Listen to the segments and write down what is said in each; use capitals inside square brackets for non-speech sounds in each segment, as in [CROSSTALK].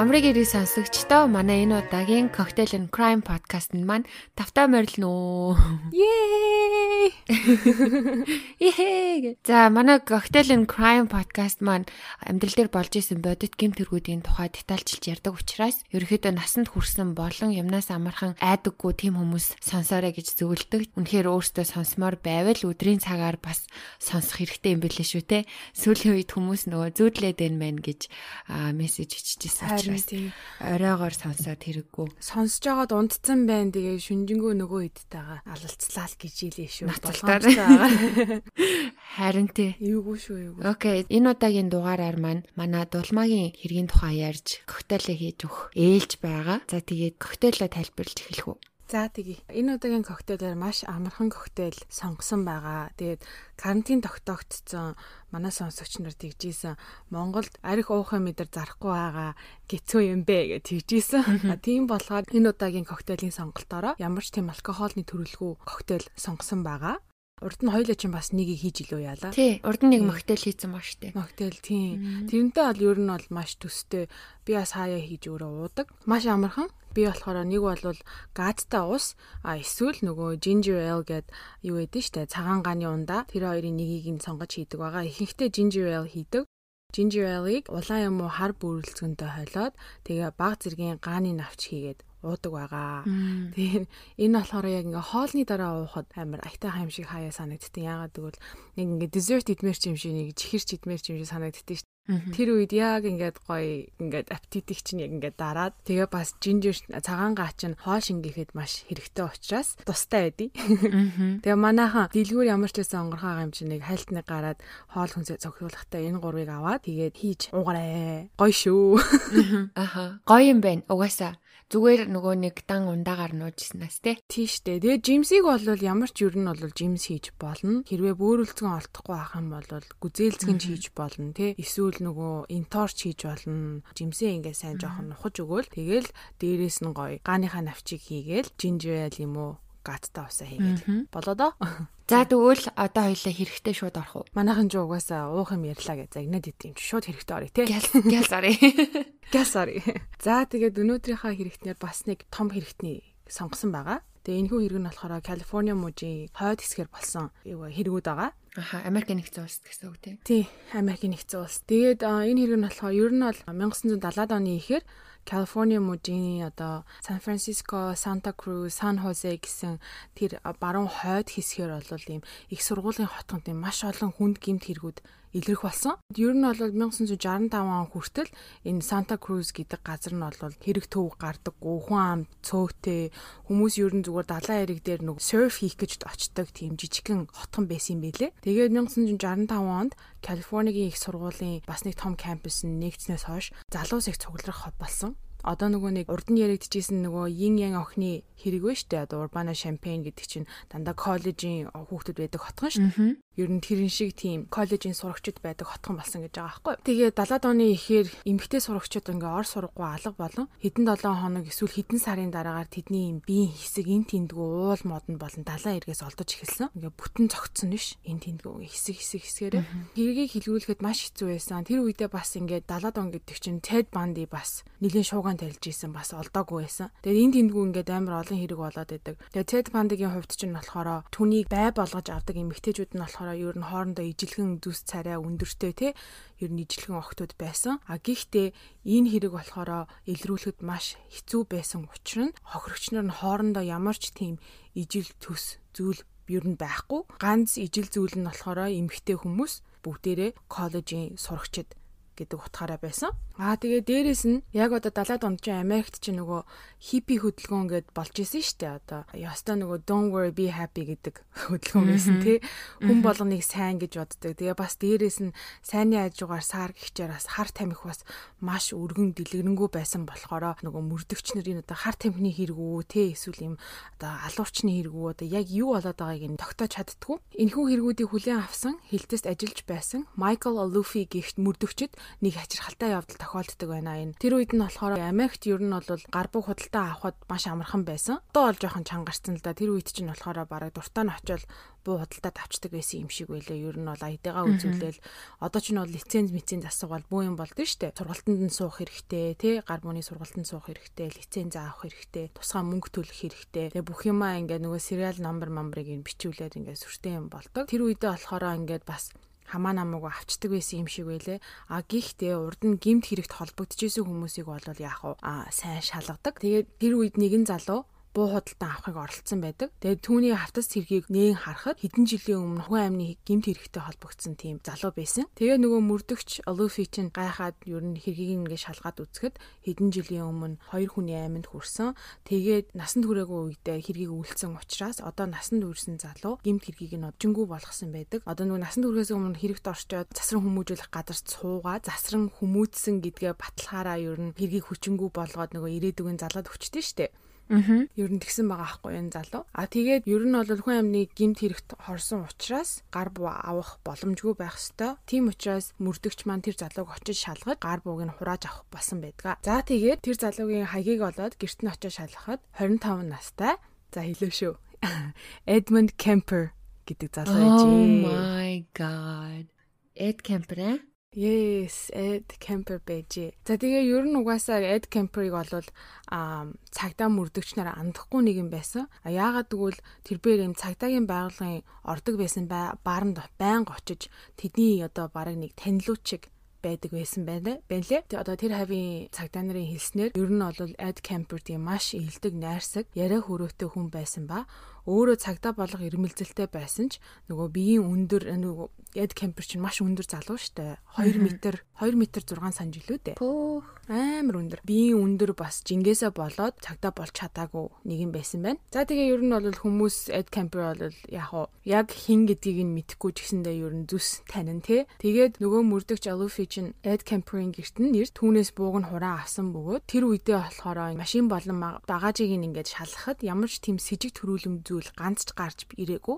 Амрыг ирээ сонсогчдоо манай энэ удаагийн Cocktail and Crime podcast нь маань тавтаа морилно. Yay! [LAUGHS] Yay! За манай Cocktail and Crime podcast маань амьдрал дээр болж исэн бодит гэм тэргүүдийн тухай детальчилж ярьдаг учраас ерөөхдөө насанд хүрсэн болон юмнаас амархан айдаггүй тийм хүмүүс сонсоорой гэж зөвлөдөг. Үнэхээр өөртөө сонсомоор байвал өдрийн цагаар бас сонсох хэрэгтэй юм билээ шүү те. Сүүлийн үед хүмүүс нөгөө зүүдлээд байна мэн гэж мессеж бичижсэн учраас оройгоор сонсоод хэрэггүй. Сонсож байгаад унтцсан байна. Тэгээ шүнжэнгөө нөгөө хэдтэйгаа алалцлаа л гэж илээ шүү. Болгоомжтой. [LAUGHS] Харин тий. Эвгүй шүү эвгүй. Окей, энэ удаагийн дугаараар маань манай дулмаагийн хэргийн тухай ярьж коктейлээ хийж өгөх ээлж байгаа. За тэгээд коктейлоо тайлбарлаж эхлэх үү? За тэгье. Энэ удаагийн коктейлээр маш амархан коктейл сонгосон байгаа. Тэгээд карантин тогтоогдсон манай сонсогч нар тэгжсэн Монголд арх уухын мэдэр зарахгүй байгаа гэцүү юм бэ гэж тэгжсэн. Тийм болохоор энэ удаагийн коктейлийн сонголтоороо ямар ч тийм алкогоолны төрөлгүй коктейл сонгосон байгаа. Урд нь хоёулаа чинь бас нэгийг хийж илүү яалаа. Тий, урд нь нэг моктейл хийсэн ба штэ. Моктейл тийм. Тэрнтэй бол ер нь бол маш төстэй. Би бас хаяа хийж өөрөө уудаг. Маш амархан. Би болохоор нэг бол газтай ус а эсвэл нөгөө ginger ale гэд юу гэдэг штэ цагаан ганы ундаа тэр хоёрын нэгийг нь сонгож хийдэг байгаа. Ихэнхдээ ginger ale хийдэг. Ginger ale-ыг улаан юм уу хар бүрэлдэхүүнтэй хойлоод тэгээ баг зэргийн гааны навч хийгээд уудаг байгаа. Тэгэхээр энэ болохоор яг ингээ хоолны дараа уухад амар айтайхан юм шиг хаяа санагдтыг. Яагаад гэвэл нэг ингээ десерт идмэр ч юм шиг нэг чихэрч идмэр ч юм шиг санагдтыг Тэр үед яг ингээд гоё ингээд аппетитик чинь яг ингээд дараад тэгээ бас жинжер цагаан гаа чинь хоол шингээхэд маш хэрэгтэй учраас тустай байдий. Тэгээ манайхан дэлгүүр ямар ч байсан онгорхоо юм чинь нэг хайлтныг гараад хоол хүнсээ цогцуулахтаа энэ гурвыг аваад тэгээд хийж уугараа. Гоё шүү. Аха. Гоё юм байна. Угаасаа зүгээр нөгөө нэг дан ундаагаар нуужснаас те. Тийштэй. Тэгээ жимсийг бол ямар ч ер нь бол жимс хийж болно. Хэрвээ бөөрөлцгөн олдохгүй байх юм бол гүзээлцгэн хийж болно те. Эсвэл нөгөө инторч хийж болно. Жимсээ ингээ сайн жоохон нухаж өгөөл. Тэгэл дээрээс нь гоё гааныхаа навчийг хийгээл жинжер юм уу гаттай усаа хийгээд болоо доо. [LAUGHS] За тэгвэл одоо хоёлаа хэрэгтэй шууд орох уу? Манайхан ч угаасаа уух юм ярьлаа гэж загнаад идэв юм чи шууд хэрэгтэй орё те. Гял сари. Гял сари. [LAUGHS] [LAUGHS] За тэгээд өнөөдрийнхаа хэрэгтнээр бас нэг том хэрэгтний сонгосон байгаа. Тэгээ энэ хүү хэрэг нь болохоор Калифорни мужийн хойд хэсгээр болсон хэрэгүүд байгаа. Аха, Америк нэгдсэн улс гэсэн үг тийм. Тий, Америк нэгдсэн улс. Тэгээд энэ хэрэг нь болохоор ер нь бол 1970-ад оны ихээр Калифорни мужийн одоо Сан Франциско, Санта Крус, Сан Хосе гэсэн тэр баруун хойд хэсгээр бол ийм их сургуулийн хотгонд маш олон хүнд гимт хэрэгүүд илэрх болсон. Ер нь бол 1965 он хүртэл энэ Санта Крус гэдэг газар нь бол хэрэг төв гардаггүй, хүн ам цөөхтэй хүмүүс ер нь зүгээр далайн эрэг дээр нэг серф хийх гэж очдог тийм жижигхэн хотхон байсан юм билэ. Тэгээд 1965 онд Калифорнигийн их сургуулийн бас нэг том кампус нь нэгдснээс хойш залуус их цугларах хот болсон одоо нөгөө нэг урд нь яригдчихсэн нөгөө yin yang охины хэрэг вэ штэ одоо Urbana Champaign гэдэг чинь дандаа коллежийн хүүхдүүд байдаг хотхон штэ. Ер нь тэрэн шиг тийм коллежийн сурагчид байдаг хотхон болсон гэж байгаа байхгүй. Тэгээ 70-ад оны ихээр эмэгтэй сурагчид ингээ ор сурахгүй алга болон хэдэн 7 хоног эсвэл хэдэн сарын дараагаар тэдний биеийн хэсэг эн тэндгүү уул модон болон далайн эргээс олдож эхэлсэн. Ингээ бүтэн цогцсон биш эн тэндгүү хэсэг хэсэг хэсгээрээ хэргийг хэлгүүлэхэд маш хэцүү байсан. Тэр үедээ бас ингээ 70-ад он гэдэг чинь Ted Bundy бас нэлийн шуугаан тарилж исэн бас олдоогүй байсан. Тэгээд эн тэндгүү ингээ амар олон хэрэг болоод байдаг. Тэгээ Ted Bundy-гийн хувьд ч нь болохоор түүнийг бай болгож авдаг эмэгтэйчүүд нь болохоор ер нь хоорондоо ижилхэн зүс царай өндөртэй те ер нь ижилхэн охтууд байсан. А гэхдээ энэ хэрэг болохоор илрүүлэхэд маш хэцүү байсан учраас хохирогч нар нь хоорондоо ямар ч тийм ижил төс зүйл ер нь байхгүй. Ганц ижил зүйл нь болохоор эмэгтэй хүмүүс бүгдээрээ коллежийн сурагчид гэдэг утгаараа байсан. Аа тэгээ дээрэс нь яг одоо 70-аад онд чинь Америкт чинь нөгөө хиппи хөдөлгөөн гэд болж исэн шүү дээ. Одоо ястаа нөгөө don't worry be happy гэдэг [LAUGHS] хөдөлгөөн байсан тий. Хүн болгоныг сайн гэж боддог. Тэгээ бас дээрэс нь сайнны хажуугаар сар гихчээр бас хар тамхи бас маш өргөн дэлгэрэнгүй байсан болохоор нөгөө мөрдөгч нарын одоо хар тамхины хэрэгүү тий эсвэл юм одоо алуурчны хэрэгүү одоо яг юу болоод байгааг нь тогтоож чаддгүй. Энэхүү хэрэгүүдийг хүлээн авсан хилтэст ажиллаж байсан Michael Alufi гихт мөрдөгчд нэг хачирхалтай явдал тохиолддог байна энэ. Тэр үед нь болохоор Америкт ер нь бол гар буг худалдаа авахд маш амархан байсан. Одоо бол жоохон чангарсан л да. Тэр үед чинь болохоор бараг дуртай нь очиод буу худалдаа тавчдаг байсан юм шиг байлээ. Ер нь бол айдгаа үзүүлэл одоо ч нь бол лиценз миценз асуувал бүү юм болдсон шүү дээ. Сургалтанд нь суух хэрэгтэй, тий гар бууны сургалтанд суух хэрэгтэй, лиценз авах хэрэгтэй, тусгай мөнгө төлөх хэрэгтэй. Тэгээ бүх юмаа ингээд нөгөө serial number number-ыг ин бичүүлээд ингээд сүртэй юм болдог. Тэр үедээ болохоор ингээд бас хамаа намаагүй авчдаг байсан юм шиг байлээ. А гихтээ урд нь гимт хэрэгт холбогдчихсэн хүмүүсийг бол яах вэ? А сайн шалгадаг. Тэгээд тэр үед нэгэн залуу буу худалдан авахыг оролцсон байдаг. Тэгээд түүний хавтас цэргийг нээн харахад хэдэн жилийн өмнө хүн амны гимт хэрэгтэй холбогдсон тийм залуу байсан. Тэгээ нөгөө мөрдөгч Алуфи чинь гайхаад ер нь хэргийг ингээ шалгаад үзэхэд хэдэн жилийн өмнө хоёр хүний айманд хүрсэн. Тэгээд насанд хүрээгүй үедээ хэргийг үйлцсэн учраас одоо насанд хүрсэн залуу гимт хэргийг нь оджингүү болгосон байдаг. Одоо нөгөө насанд хүрэхээс өмнө хэрэгт орчоод засран хүмүүжүүлэх газарт суугаа засран хүмүүжсэн гэдгээ баталгаараа ер нь хэргийг хүчингүү болгоод нөгөө ирээдүгэн залаад өчтөн штэ. Ер нь тэгсэн байгаа аахгүй энэ залуу. А тэгээд ер нь бол хүн амны гимт хэрэгт хорсон учраас гар буу авах боломжгүй байх ёстой. Тийм учраас мөрдөгч маань тэр залууг очиж шалгаж гар бууг нь хурааж авах болсон байдаг. За тэгээд тэр залуугийн хаягийг олоод гэрт нь очиж шалгахад 25 настай. За хэлээ шүү. [LAUGHS] Edmund Kemper гэдэг залуу байжээ. Oh my god. Ed Kemper ээ? Yes, Ed Kemper байжээ. За тэгээ ер нь угаасаа Ed Kemper-ыг болвол а цагдаа мөрдөгч нараа андахгүй нэг юм байсан. А яагаад гэвэл тэрээр юм цагдаагийн байгууллагын ордог байсан бааранд байнга очиж тэдний одоо бараг нэг танилуучиг байдаг байсан байна байлээ. Тэгээ одоо тэр хавийн цагдаа нарын хэлснээр ер нь бол Ed Kemper тийм маш илдэг найрсаг, яриа хөрөөтэй хүн байсан ба өөрөө цагдаа болох ирмэлзэлтэй байсан ч нөгөө биеийн өндөр нөгөө Эд Кемпер чинь маш өндөр залуу штэ 2 м 2 м 6 см жилүү дээ. Амар өндөр. Биеийн өндөр бас жингээсээ болоод цагдаа болж чадаагүй нэг юм байсан байна. За тэгээ ер нь бол хүмүүс Эд Кемпер бол яг яг хин гэдгийг нь мэдэхгүй ч гэсэндээ ер нь зүс танин те. Тэгээд нөгөө мөрдөгч Алуфи чинь Эд Кемперийн герт нь нэр түүнээс бууг нь хураа авсан бөгөөд тэр үедээ болохоор машин болон багажийг ингээд шалгахад ямар ч тийм с ิจ төрүүлэм зүйл ганц ч гарч ирээгүй.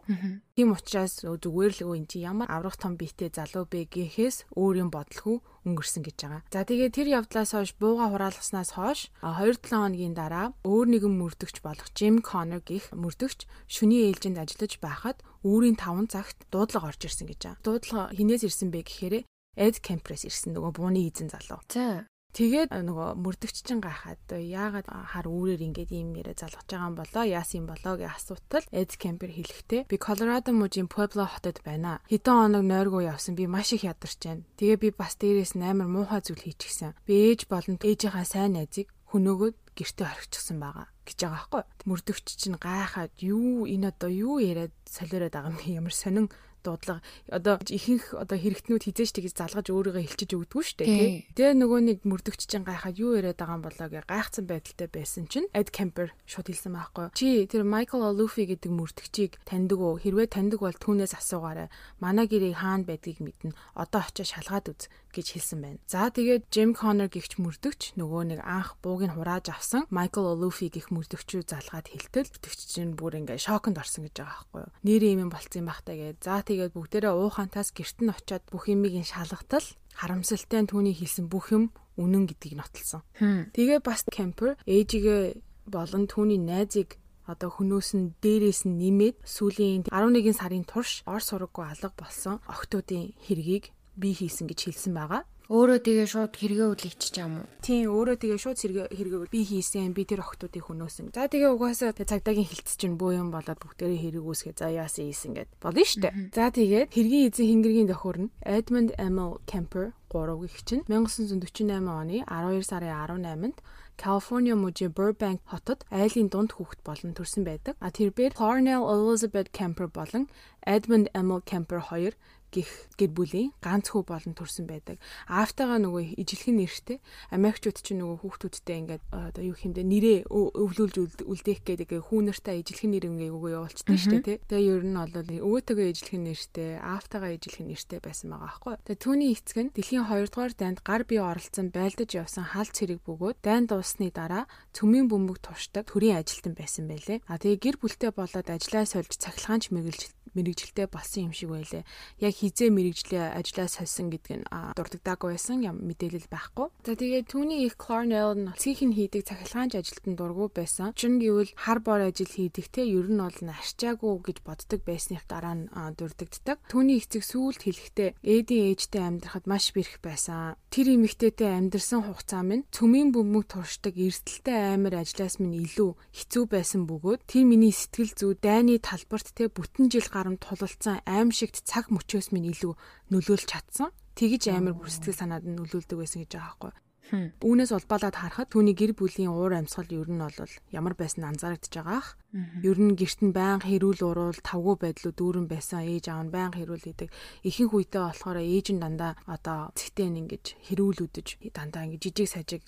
Тийм учраас зүгээр л өө эн чи ямар аврах том биетэй залуу бэ гэхээс өөр юм бодлогүй өнгөрсөн гэж байгаа. За тэгээ тэр явдлаас хойш бууга хураалгаснаас хойш 2-7 хоногийн дараа өөр нэгэн мөрдөгч болох Jim Connor гих мөрдөгч шүний ээлжинд ажиллаж байхад үүрийн 5 цагт дуудлага орж ирсэн гэж байгаа. Дуудлага хинээс ирсэн бэ гэхээр Эд Кемпрес ирсэн нөгөө бууны эзэн залуу. За Тэгээд нөгөө мөрдөгч чин гайхаад яагаад хар үүрээр ингээд ийм нэрэ залгаж байгаа юм болоо яасан юм болоо гэж асуутал Эд Кемпер хэлэхдээ би Колорадо мужийн Pueblo хотод байна. Хэдэн хоног нойргоо явсан би маш их ядарч байна. Тэгээ би бас дээрээс амар муухай зүйл хийчихсэн. Би ээж болон ээжийнхаа сайн найзыг хөнөөгөөд гэртээ орчихсан байгаа гэж байгаа байхгүй. Мөрдөгч чинь гайхаад юу энэ одоо юу яриад солиороод байгаа юм ямар сонин дуудлага одоо ихэнх одоо хэрэгтнүүд хизээч тэгж залгаж өөрийгөө хэлчиж өгдөггүй шүү дээ тий. Тэгээ нөгөө нэг мөрдөгч чинь гайхаад юу яриад байгаа юм болоо гэ гайхсан байдалтай байсан чинь Эд Кемпер шууд хэлсэн байхгүй. Чи тэр Майкл Олуфи гэдэг мөрдөгчийг таньдаг уу? Хэрвээ таньдаг бол түүнээс асуугаарай. Манай гэрийг хаана байдгийг мэднэ. Одоо очиж шалгаад үз гэж хэлсэн байна. За тэгээд Jim Connor гихч мөрдөгч нөгөө нэг анх бууг нь хурааж авсан Michael Olufi гих мөрдөгчөө залгаад хэлтэл мөрдөгч чинь бүр ингээ шоконд орсон гэж байгаа байхгүй юу. Нэр юм болцсон байх таа гэж. За тэгээд бүгдээрээ уухантаас герт нь очиод бүх юмыг нь шалгатал харамсалтай түүний хэлсэн бүх юм үнэн гэдгийг нотолсон. Тэгээ бас Kemper ээжигээ болон түүний найзыг одоо хөнөөс нь дээрээс нь нэмээд сүүлийн 11 сарын турш ор сураггүй алга болсон охтуудын хэргийг би хийсэн гэж хэлсэн байгаа. Өөрөө тэгээ шууд хэрэгээ үлэгчиж юм уу? Тийм, өөрөө тэгээ шууд хэрэгээ би хийсэн, би тэр охтуудыг хөнөөсөн. За тэгээ угаасаа цагдаагийн хилцэж чинь буу юм болоод бүгдээрээ хэрэг үүсгээ за яасан ийсэн гэд. Болно дээ. За тэгээд хэргийн эзэн хингэргийн тохиор нь Edmund Emil Kemper 3 гих чинь 1948 оны 12 сарын 18-нд California мужийн Burbank хотод айлын дунд хүүхэд болон төрсэн байдаг. А тэрээр Cornell Elizabeth Kemper болон Edmund Emil Kemper хоёр гих гэр бүлийн ганц хүү болон төрсэн байдаг. Аавтайгаа нөгөө ижилхэн нэртэй Америкчууд чинь нөгөө хүүхдүүдтэй ингээд одоо юу хэмдэ нэрээ өвлүүлж үлдээх гэдэг хүү нартаа ижилхэн нэр ингээ өгөө явуулчихдаг шүү дээ тий. Тэгээ ер нь бол өвөөтэйгээ ижилхэн нэртэй, аавтайгаа ижилхэн нэртэй байсан байгаа аахгүй. Тэгээ түүний эцэг нь дэлхийн 2 дугаар дайнд гар бие оролцсон байлдаж явсан хаалт цэрэг бөгөөд дайнд дуусны дараа цөмийн бөмбөг туршдаг төрийн ажилтан байсан байлээ. А тэгээ гэр бүлтэй болоод ажлаа сольж цахилгаанч мэрэгжилт мэрэгжилтэй болсон юм шиг байлээ. Яг хизээ мэрэгжлийн ажлаа сольсон гэдэг нь дурддагаагүй байсан юм мэдээлэл байхгүй. За тэгээд түүний их Cornell нь цэхийн хийдэг цахилгаанч ажилтан дургу байсан. Чин гэвэл хар бор ажил хийдэг те ер нь бол арчаагүй гэж боддог байсных дараа нь дурддагдаг. Түүний эцэг сүүлд хэлэхдээ ээжтэй амьдрахад маш бэрх байсан. Тэр эмэгтэйтэй амьдрсан хугацаа минь цөмийн бөмбөг туршдаг эрсдэлтэй аймар ажлаас минь илүү хэцүү байсан бөгөөд тэр миний сэтгэл зүй дайны талбарт те бүтэн жил гарам тулалцсан аимшигт цаг мөчөөс минь илүү нөлөөлж чадсан. Тэгж амар бүр сэтгэл санаад нь нөлөөлдөг байсан гэж байгаа байхгүй. Үүнээс улбалаад харахад түүний гэр бүлийн уур амьсгал ер нь бол ямар байсан анзаарэгдэж байгаа ах. Ер нь гэрт нь байнга хэрүүл уруул тавгүй байдлуу дүүрэн байсан ээж аав нь байнга хэрүүл хийдэг. Ихэнх үедээ болохоор ээж нь дандаа одоо цэгтээ нь ингэж хэрүүл үдэж дандаа ингэж жижиг сажиг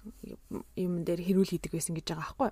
юм дээр хэрүүл хийдэг байсан гэж байгаа аахгүй.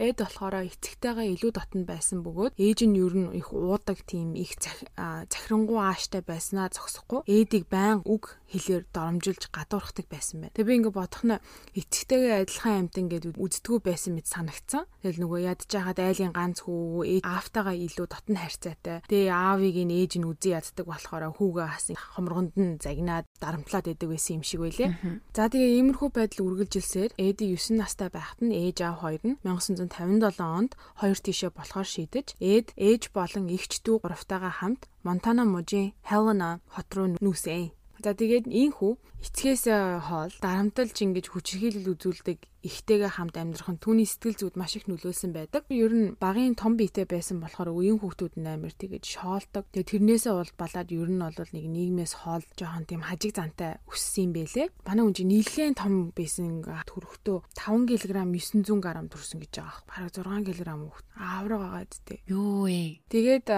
Эд болохоор эцэгтэйгээ илүү дотн байсан бөгөөд ээж нь ер нь их уудаг тийм их захирангуй ааштай байснаа зогсохгүй ээдийг байн үг хэлээр доромжилж гадуурхдаг байсан байна. Тэг би ингээ бодох нь эцэгтэйгээ адилхан амт ингээд үздэггүй байсан мэт санагцсан. Тэгэл нөгөө ядж хаад айлын ганц хүү ээж аавтайгаа илүү дотн харьцаатай. Тэгээ аавыг нь ээж нь үзий яддаг болохоор хүүгээ хас хомрогонд нь загнаад дарамтлаад идэг байсан юм шиг байлээ. За тэгээ иймэрхүү байдал үргэлжилсээр ээди 9 настай байхад нь ээж аав хоёр нь 1900 1957 онд хоёр тишээ болохоор шийдэж Эд ээж болон эгч дүү гуравтайгаа хамт Монтана мужийн Helena хот руу нүүсэн. За тэгээд ийхүү эцгээс хоол дарамтлж ингэж хүчирхийлэл үзүүлдэг ихтэйгээ хамт амьдрах нь түүний сэтгэл зүйд маш их нөлөөлсөн байдаг. Ер нь багын том биетэй байсан болохоор үеийн хүүхдүүд нь амар тэгэж шоолдог. Тэгээ тэрнээсээ улбалаад ер нь бол нэг нийгмээс хоол жоохон тийм хажиг зантай өссөн юм бэлээ. Манай хүн чинь нэлээд том байсан төрөхтөө 5 кг 900 г төрсөн гэж байгаа. Бараг 6 кг хүүхд аавраг байгаа үсттэй. Юу вэ? Тэгээд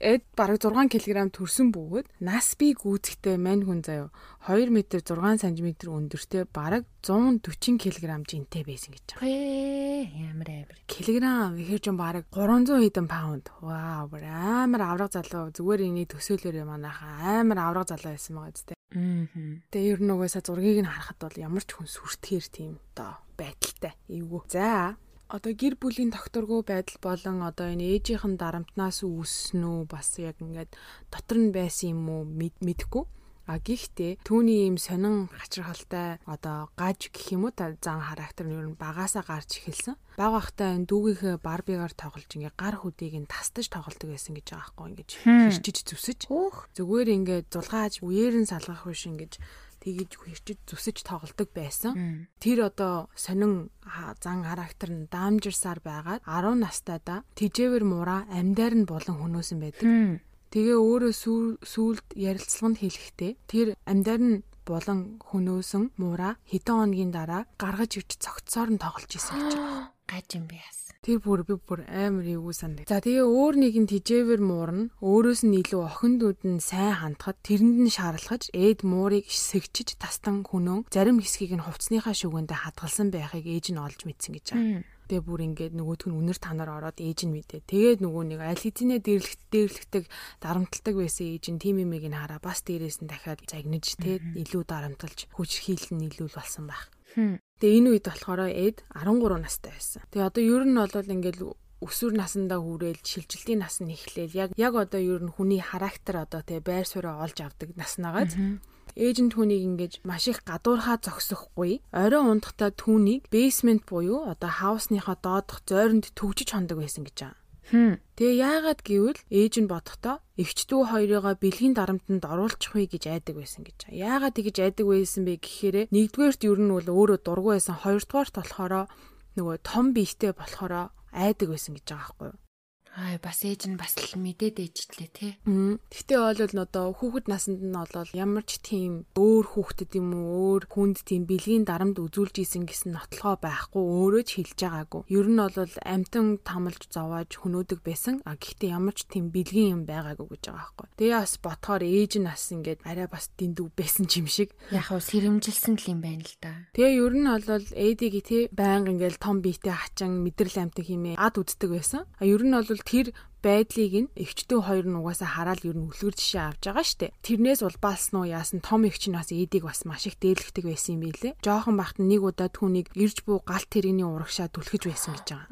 эд бараг 6 кг төрсөн бөгөөд нас би гүйцэхдээ мань хүн заяа 2 м 6 см өндөртэй бараг 140 кг жинтэй байсан гэж байгаа. Ямар амар. Килограмм ихэр ч бараг 300 хэдэн паунд. Вау, амар авраг залуу. Зүгээр эний төсөөлөөрөө манайхаа амар авраг залуу байсан байгаа зү. Тэгээ ер нь угаасаа зургийг нь харахад бол ямар ч хүн сүртгэхэр тийм одоо байдалтай. Эвгүй. За одоо гэр бүлийн тогтворгүй байдал болон одоо энэ ээжийнхэн дарамтнаас үүснэ үү бас яг ингээд дотор нь байсан юм уу мэдэхгүй А гэхдээ түүний ийм сонин хачирхалтай одоо гаж гэх юм уу та зан характер нь ер нь багаасаа гарч эхэлсэн. Баг бахтай энэ дүүгийнхээ барбигаар тоглож ингээ гар хөдийг нь тастаж тоглолдог байсан гэж байгаа байхгүй ингэж хэрчиж зүсэж. Зүгээр ингээ зулгааж үеэр нь салгах биш ингэж тэгэж хэрчиж зүсэж тоглолдог байсан. Тэр одоо сонин зан характер нь даамжирсаар байгаад 10 настайдаа тижээвэр муура амьдаар нь болон хөнөөсөн байдаг. Тэгээ өөрөө сүулт ярилцлаганд хэлэхдээ тэр амьдар нь болон хөнөөсөн муура хэдэн хоногийн дараа гаргаж ирж цогцоор нь тоглож исэн гэж байна. [GASPS] Гаж юм би яасан. Тэр бүр би бүр амар эвгүй санд. За тэгээ өөр нэг нь тижээвэр муурна өөрөөс нь илүү охиндууд нь сайн хандхад тэрэнд нь шаарлахаж эд муурыг сэгчиж тастан хөнөө зарим хэсгийг нь хувцсныхаа шүгэндээ хадгалсан байхыг ээж нь олж мэдсэн гэж байна. Тэгээ бүр ингээд нөгөөдг нь үнэр танаар ороод ээж нь мэдээ. Тэгээд нөгөө нэг аль хэзээ дээрлэх дээрлэгдэг дарамталдаг байсан ээж нь тим имийг нь хараа бас дээрээс нь дахиад загнаж тэгээд илүү дарамталж хүч хийлэн нийлүүл болсон байх. Тэгээ энэ үед болохоор эд 13 настай байсан. Тэгээ одоо ер нь бол ингээд өсвөр насандаа хүрээл шилжилтийн нас нь эхлээл яг яг одоо ер нь хүний характер одоо тэгээ байр сууриа олж авдаг нас нагаад ээж нь түүнийг ингэж маш их гадуурхаа зогсохгүй орой унтахтаа түүнийг бейсмент буюу одоо хаусныхаа доодох зойронд төгжиж хондог байсан гэж байгаа. Тэгээ яагаад гэвэл ээж нь бодохдоо эгчдүү хоёрыгоо бэлгийн дарамтанд оруулчих вэ гэж айдаг байсан гэж. Яагаад тэгэж айдаг байсан бэ гэхээр нэгдүгээрт ер нь бол өөрөө дургу байсан, хоёрдугаарт болохоор нөгөө том биетэй болохоор айдаг байсан гэж байгаа байхгүй юу? Аа бас ээж нь бас л мэдээд ээжтлээ тий. Гэхдээ бол одоо хүүхэд наснд нь бол ямар ч тийм өөр хүүхдэд юм уу өөр хүнд тийм бэлгийн дарамт үзүүлж исэн гэсэн нотлохоо байхгүй өөрөө ч хэлж байгаагүй. Ер нь бол амтан тамалж зовоож хөнөөдөг байсан. А гэхдээ ямар ч тийм бэлгийн юм байгаагүй гэж байгаа байхгүй. Тэгээ бас ботхоор ээж нь бас ингээд арай бас дэндүү байсан юм шиг. Яг хөө сэрэмжилсэн л юм байна л да. Тэгээ ер нь бол ээдийг тий байнга ингээд том биетэй хачин мэдрэл амтан химээ ад үздэг байсан. А ер нь бол тэр байдлыг нь эгчдөө хоёр нь угаасаа хараад ер нь үлгэр жишээ авч байгаа штэ. Тэрнээс улбаалсан уу яасан том эгч нь бас эдийг бас маш их дээрлэгдэг байсан юм билэ. Жохон бахт нэг удаа түүнийг ирж буу галт тэрэгний урагшаа түлхэж байсан гэж байгаа.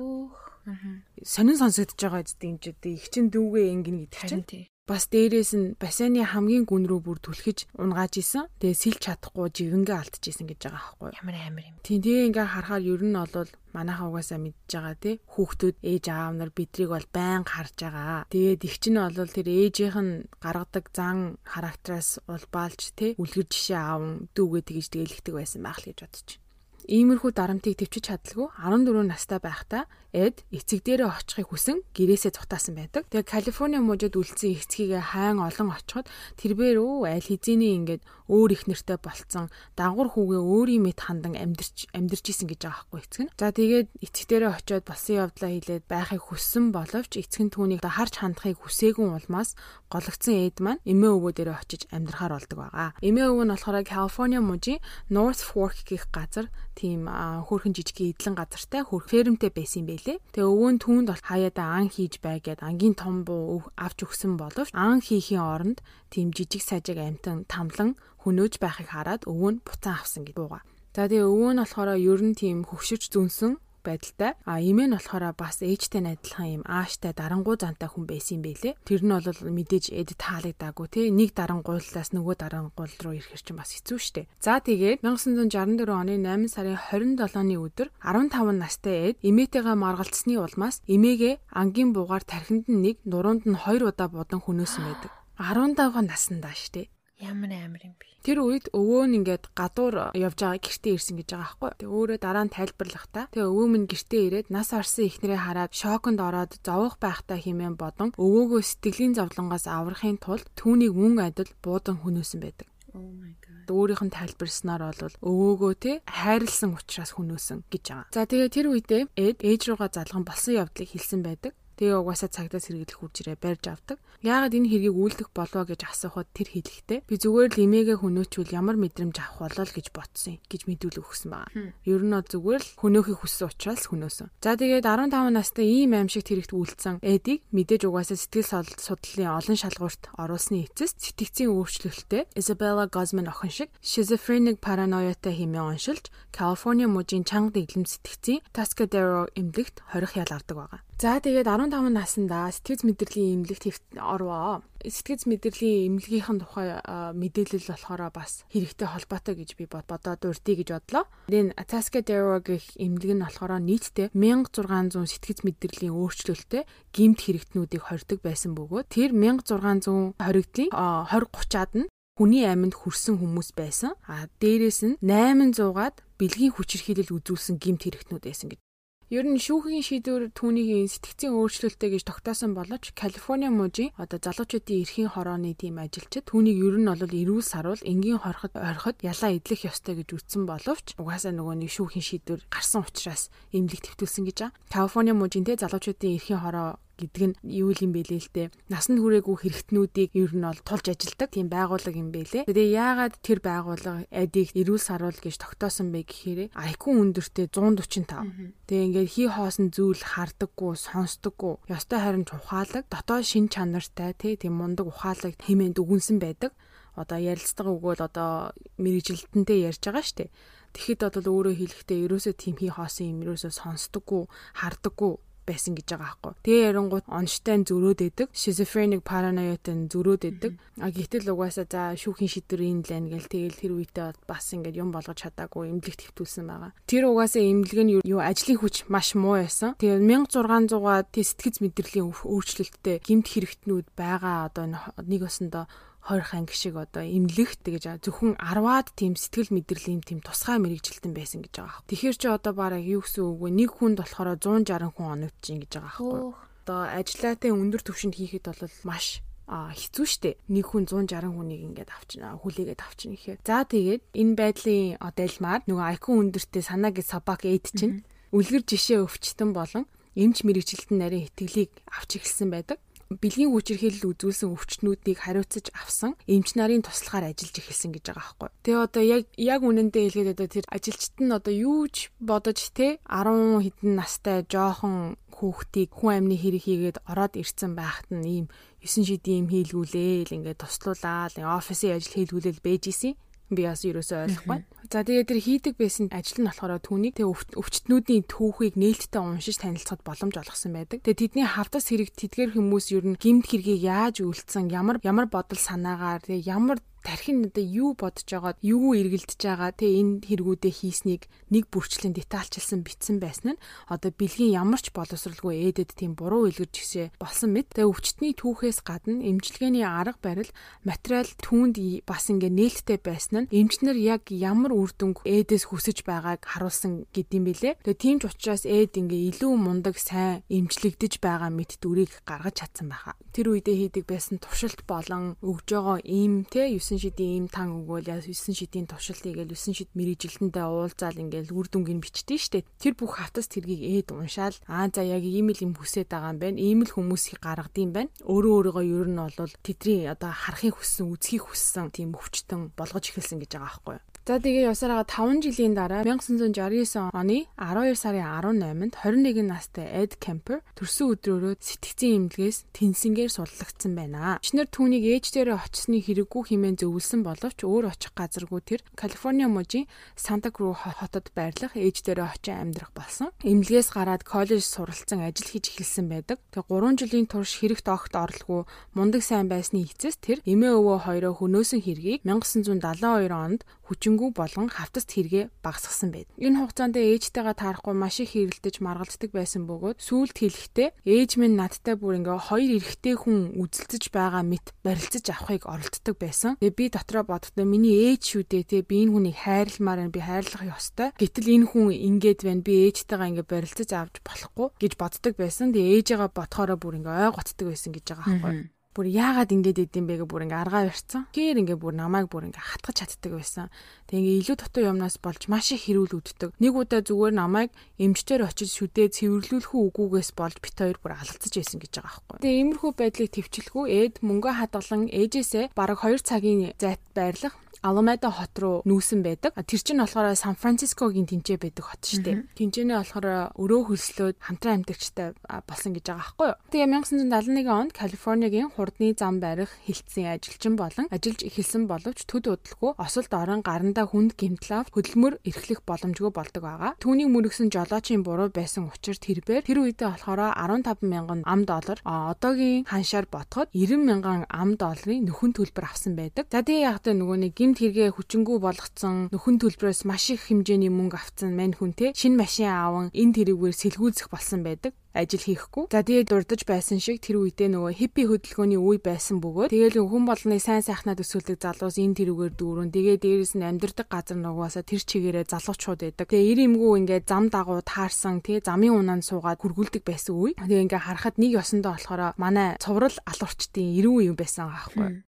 Сонин сонсогдож байгаа зү юм чи эгчин дүүгээ ингэн гэдэг чинь. Бас дээрээс нь бассейны хамгийн гүн рүү бүр түлхэж унгааж исэн. Тэгээ сэлж чадахгүй живэнгээ алдчихсэн гэж байгаа аахгүй. Ямар амар юм. Тийм тэгээ ингээ харахаар ер нь бол манайхаа угаасаа мэдж байгаа тий хүүхдүүд ээж аав нар бидрийг бол байнга харж байгаа. Тэгээд их чинь бол тэр ээжийнх нь гаргадаг зан характераас улбаалж тий үлгэр жишээ аав дүүгээ тэгж тэгэлэгдэг байсан байх л гэж бодчих. Иймэрхүү дарамтыг төвчж чадлаггүй 14 настай байхдаа Эд эцэг дээрээ очихыг хүсэн гэрээсээ цутаасан байдаг. Тэгээ Калифорни мужид үлдсэн эцгийгээ хайн олон очиход тэрбээр өө аль хэзээний ингээд өөр их нэртэй болцсон дагвар хүүгээ өөрийн мэд хандан амьдэрч амьдэрч исэн гэж байгаа байхгүй эцэг нь. За тэгээд эцэг дээрээ очиод болсон явдлаа хэлээд байхыг хүссэн боловч эцэг нь түүнийг харж хандахыг хүсээгүй улмаас гологдсон эд маань эмээ өвөө дээрээ очиж амьдрахаар болдог байгаа. Эмээ өвөө нь болохоор Калифорни мужийн North Fork гэх газар тийм хөөрхөн жижиг эдлэн газартай хөрх фермтэй байсан юм байлээ. Тэгээ өвөө нь түүнд бол хаяада ан хийж байгээд ангийн том буу авч өгсөн боловч ан хийхийн оронд тийм жижиг сажиг амтан тамлан хөнөөж байхыг хараад өвөө нь буцаан авсан гэж бууга. За тэгээ өвөө нь болохоор ер нь тийм хөвшөж зүнсэн байдалтай. А эмээ нь болохоор бас ээжтэй адилхан юм ааштай дарангуй зантай хүн байсан юм бэлээ. Тэр нь бол мэдээж эд таалагдаагүй тий. Нэг дарангуйлаас нөгөө дарангуйл руу ирэхэр чинь бас хэцүү шттэ. За тэгээд 1964 оны 8 сарын 27-ны өдөр 15 настай эд эмээтэйгээ маргалцсны улмаас эмээгээ ангийн буугаар тархинд нь нэг, нуруунд нь хоёр удаа будан хөнөөсөн байдаг. 15 наснда штэ. Ямар амар юм бэ? Тэр үед өвөө нь ингээд гадуур явж байгаа гэртээ ирсэн гэж байгаа байхгүй. Тэгээ өөрөө дараа нь тайлбарлахдаа тэгээ өвөө минь гэртээ ирээд нас орсон ихнэрээ хараад шоконд ороод зовох байхтай хэмээн бодон өвөөгөө сэтгэлийн зовлонгоос аврахын тулд түүнийг мөн адил буудан хөнөөсөн байдаг. Oh my god. Өөрийнх нь тайлбарснаар бол өвөөгөө те хайрлсан учраас хөнөөсөн гэж байгаа. За тэгээ тэр үедээ Эд ээж руугаа залган болсон явдлыг хэлсэн байдаг. Тэгээ угаасаа цагдаа сэргийлэх үржирээ барьж авдаг. Яагаад энэ хэргийг үйлдэх болов гэж асуухад тэр хэлэхдээ би зүгээр л эмээгээ хөнөөчвөл ямар мэдрэмж авах болоо л гэж ботсон гэж мэдүүлэг өгсөн байна. Ер нь зүгээр л хөнөөхийг хүссэн учраас хөнөөсөн. За тэгээд 15 настай ийм аимшигт хэрэгт үйлдсэн Эдиг мэдээж угаасаа сэтгэл судлалын олон шалгуурт оруулсны эцэст сэтгцийн өөрчлөлттэй Isabella Guzman охин шиг schizophrenic paranoiaтай хэмээн оншилж Калифорни мужийн чанга дэглэм сэтгцийн Tascadero эмнэлэгт хорих ял авдаг байгаа. За тэгээд 15 наснда сэтгэц мэдрэлийн эмнэлэгт орвоо. Сэтгэц мэдрэлийн эмнэлгийнхэн тухай мэдээлэл болохоор бас хэрэгтэй холбоотой гэж би бодоод урдъя гэж бодлоо. Энэ Atascadero гэх эмнэлэг нь болохоор нийтдээ 1600 сэтгэц мэдрэлийн өөрчлөлттэй гэмт хэрэгтнүүдийг хордог байсан бөгөөд тэр 1600 хоригдлын 20 30-аад нь хүний амьд хүрсэн хүмүүс байсан. А дээрэс нь 800-аад бэлгийн хүчирхийлэл үзүүлсэн гэмт хэрэгтнүүд байсан гэж Ер нь шүүхийн шийдвэр түүнийг сэтгцийн өөрчлөлттэй гэж тогтоосон боловч Калифорни мужийн одоо залуучуудын эрхийн хорооны тим ажилчид түүнийг ер нь бол эрүүл саруул энгийн хорхот орхид ялаа идэх ёстой гэж үтсэн боловч угаасаа нөгөө нэг шүүхийн шийдвэр гарсан учраас эмнэлэг твтүүлсэн гэж байгаа. Калифорни мужийн те залуучуудын эрхийн хороо гэдэг нь юу юм бэлээ л дээ. Насанд хүрээгүй хэрэгтнүүдийг ер нь бол тулж ажилдаг тийм байгууллага юм бэлээ. Тэгээ яагаад тэр байгууллага адийг эрүүл саруул гэж тогтоосон бэ гэхээр IQ өндөртэй 145. Тэгээ ингээд хий хоосон зүйл хардаггүй, сонсдоггүй. Ёстой харинд ухаалаг, дотоод шин чанартай тийм мундаг ухаалаг хэмээн дүгнсэн байдаг. Одоо ярилцлага өгөөл одоо мэрэгжилтэнтэй ярьж байгаа штеп. Тэгэхэд бол өөрөө хэлэхдээ ерөөсөө тийм хий хоосон юм ерөөсөө сонсдоггүй, хардаггүй байсан гэж байгаа байхгүй. Тэгээ ярингууд онштой зөрөөд өгдөг, шизофреник параноятын зөрөөд өгдөг. А гэтэл угаасаа за шүүхийн шийдвэр энэ л байна гэл тэгээл тэр үедээ бас ингээд юм болгож чадаагүй эмнэлэгт хэвтүүлсэн байгаа. Тэр угаасаа эмнэлэг нь юу ажлын хүч маш муу байсан. Тэгээ 1600-аа тэтгэц мэдрэлийн өөрчлөлттэй гимт хэрэгтнүүд байгаа одоо нэг осондоо 20 анги шиг одоо имлэгт гэж зөвхөн 10-аад тийм сэтгэл мэдрэлийн тийм тусгай мэрэгжилтэн байсан гэж байгаа байхгүй. Тэгэхэр чи одоо бараг юу гэсэн үг вэ? Нэг хүнд болохоор 160 хүн оногдож ин гэж байгаа байхгүй. Одоо ажиллаатай өндөр түвшинд хийхэд бол маш а хэцүү шттэ нэг хүн 160 хүнийг ингээд авчна хүлээгээд авчна гэхээр за тэгээд энэ байдлын одойлмаар нөгөө айкон өндөртэй санаа гэж сабак эйд чинь үлгэр жишээ өвчтөн болон эмч мэрэгчлэлтэн нарийн хэтгэлийг авч эхэлсэн байдаг бэлгийн хүчирхийлэл үзүүлсэн өвчтнүүдийг хариуцаж авсан эмч нарын туслахаар ажиллаж эхэлсэн гэж байгаа байхгүй. Тэгээ одоо яг яг үнэндээ хэлгээд одоо тэр ажилчид нь одоо юу ч бодож те 10 хэдэн настай жоохон хүүхдийг хүн амны хэрэг хийгээд ороод ирсэн байхад нь ийм 9 шидийн юм хийлгүүлээл ингээд туслуулаад офисын ажил хийлгүүлэл бэж исэн Би бас ерөөсөө ойлгохгүй. За тэгээд тэр хийдэг байсан ажил нь болохоор түүнийг тэг өвчтнүүдийн түүхийг нээлттэй уншиж танилцахад боломж олгосон байдаг. Тэгээд тэдний хавтас хэрэг тэдгээр хүмүүс ер нь гимт хэргийг яаж үйлцсэн, ямар ямар бодол санаагаар тэг ямар тархин надад юу бодож байгаад юу эргэлдэж байгаа те энэ хэрэгүүдээ хийснийг нэг бүрчлэн детальчилсан битсэн байсан нь одоо бэлгийн ямар ч боловсралгүй ээдэд тийм буруу илгэрж гисэ болсон мэт. Тэгээ өвчтний түүхээс гадна эмчилгээний арга барил материал түүнд бас ингээ нээлттэй байсан нь эмчнэр яг ямар үр дүнг ээдээс хүсэж байгааг харуулсан гэдэм билээ. Тэгээ тийм ч учраас ээд ингээ илүү мундаг сайн эмчлэгдэж байгаа мэт дүрийг гаргаж чадсан байхаа тэр үедээ хийдэг байсан туршилт болон өгж байгаа ийм те 9 9 шидийн им тан өгөөл 9 шидийн туршилтыг гээл 9 шид мэрэгжилтэндээ уулзаал ингээл үр дүнгийг бичдэг штэ. Тэр бүх хавтас тэргийг ээд уншаал аа за яг ийм л юм хүсэж байгаа юм байна. Ийм л хүмүүсийг гаргадсан байна. Өөрөө өөрийгөө ер нь бол тэдний одоо харахыг хүссэн, үзхийг хүссэн тийм өвчтөн болгож эхэлсэн гэж байгаа байхгүй юу. За тэгээ явсараа 5 жилийн дараа 1969 оны 12 сарын 18-нд 21 настай Эд Кемпер төрсөн өдрөөрөө сэтгцийн эмнэлгээс тэнсэнгээр сурлагдсан байна. Чинэр түүнийг ээждэрээ очсны хэрэггүй хэмээн зөвлөсөн боловч өөр очих газаргүй тэр Калифорни мужийн Санта Кру хотод байрлах ээждэрээ очиж амьдрах болсон. Эмнэлгээс гараад коллеж суралцсан ажил хийж эхэлсэн байдаг. Тэгээ 3 жилийн турш хэрэгт огт орлого мундаг сайн байсны эцэс тэр эмээ өвөө хоёроо хөнөөсөн хэргийг 1972 онд хүчингү болгон хавтаст хэрэгэ багасгасан байд. Энэ хугацаанд ээжтэйгээ таарахгүй маш их хэрэлдэж маргалддаг байсан бөгөөд сүүлд хэлэхдээ ээж минь надтай бүр ингээ хоёр эрэгтэй хүн үзэлцэж байгаа мэт барилцаж авахыг оролддог байсан. Тэгээ би дотроо бодохдоо миний ээж шүү дээ те би энэ хүнийг хайрламаар би хайрлах ёстой. Гэтэл энэ хүн ингээд байна би ээжтэйгээ ингээ барилцаж авч болохгүй гэж боддог байсан. Тэгээ ээжээгээ ботхороо бүр ингээ ой гоцдог байсан гэж байгаа байхгүй бүр яагаад ингэж идэм бэ гэ бүр ингээ аргаа барьцсан. Гээр ингээ бүр намайг бүр ингээ хатгаж чаддаг байсан. Тэг ингээ илүү дутуу юмнаас болж маш их хэрүүл үүддэг. Нэг удаа зүгээр намайг эмчтэр очиж шүдээ цэвэрлүүлэх үгүйгээс болж бит хоёр бүр алгацж байсан гэж байгаа байхгүй. Тэгээ иймэрхүү байдлыг төвчлэхүү эд мөнгө хадгалан ээжээсээ бараг 2 цагийн зайд байрлах Аламеда хот руу нүүсэн байдаг. Тэр чинь болохоор Сан Францискогийн тэнцээ байдаг хот шүү дээ. Тэнцэнэ болохоор өрөө хөлслөөд хамтран амьдарчтай болсон гэж байгаа байхгүй юу. Тэгээ 1971 онд Калифорнигийн хурдны зам барих хилцсэн ажилчин болон ажиллаж эхэлсэн боловч төд удалгүй осолд орон гарандаа хүнд гэмтэл авт хөдөлмөр эрхлэх боломжгүй болдог байгаа. Түүнийг мөрөгсөн жолоочийн буруу байсан учраас тэрбээр тэр үедээ болохоор 15 мянган ам доллар одоогийн ханшаар ботход 90 мянган ам долларын нөхөн төлбөр авсан байдаг. За тэгээ яг тэ нөгөө нэг гимт хэрэгээ хүчингү болгоцсон нөхөн төлбөрөөс маш их хэмжээний мөнгө авцсан мань хүн те шинэ машин ааван энэ тэрүүгээр сэлгүүлсэх болсон байдаг ажил хийхгүй. За тэгээд дурдж байсан шиг тэр үедээ нөгөө хиппи хөдөлгөөний үе байсан бөгөөд тэгэл хүн болгоны сайн сайхнаа төсөөлдөг залуус энэ тэрүүгээр дүүрэн тэгээд дээрэс нь амьдрдаг газар нугасаа тэр чигээрээ залуучууд байдаг. Тэгээ ир имгүү ингээд зам дагуу таарсан тий замын унаанд суугаад хургуулдаг байсан үе. Тэгээ ингээд харахад нэг ёсондоо болохоор манай цуврал алуурчдын эрүүн юм байсан аахгүй.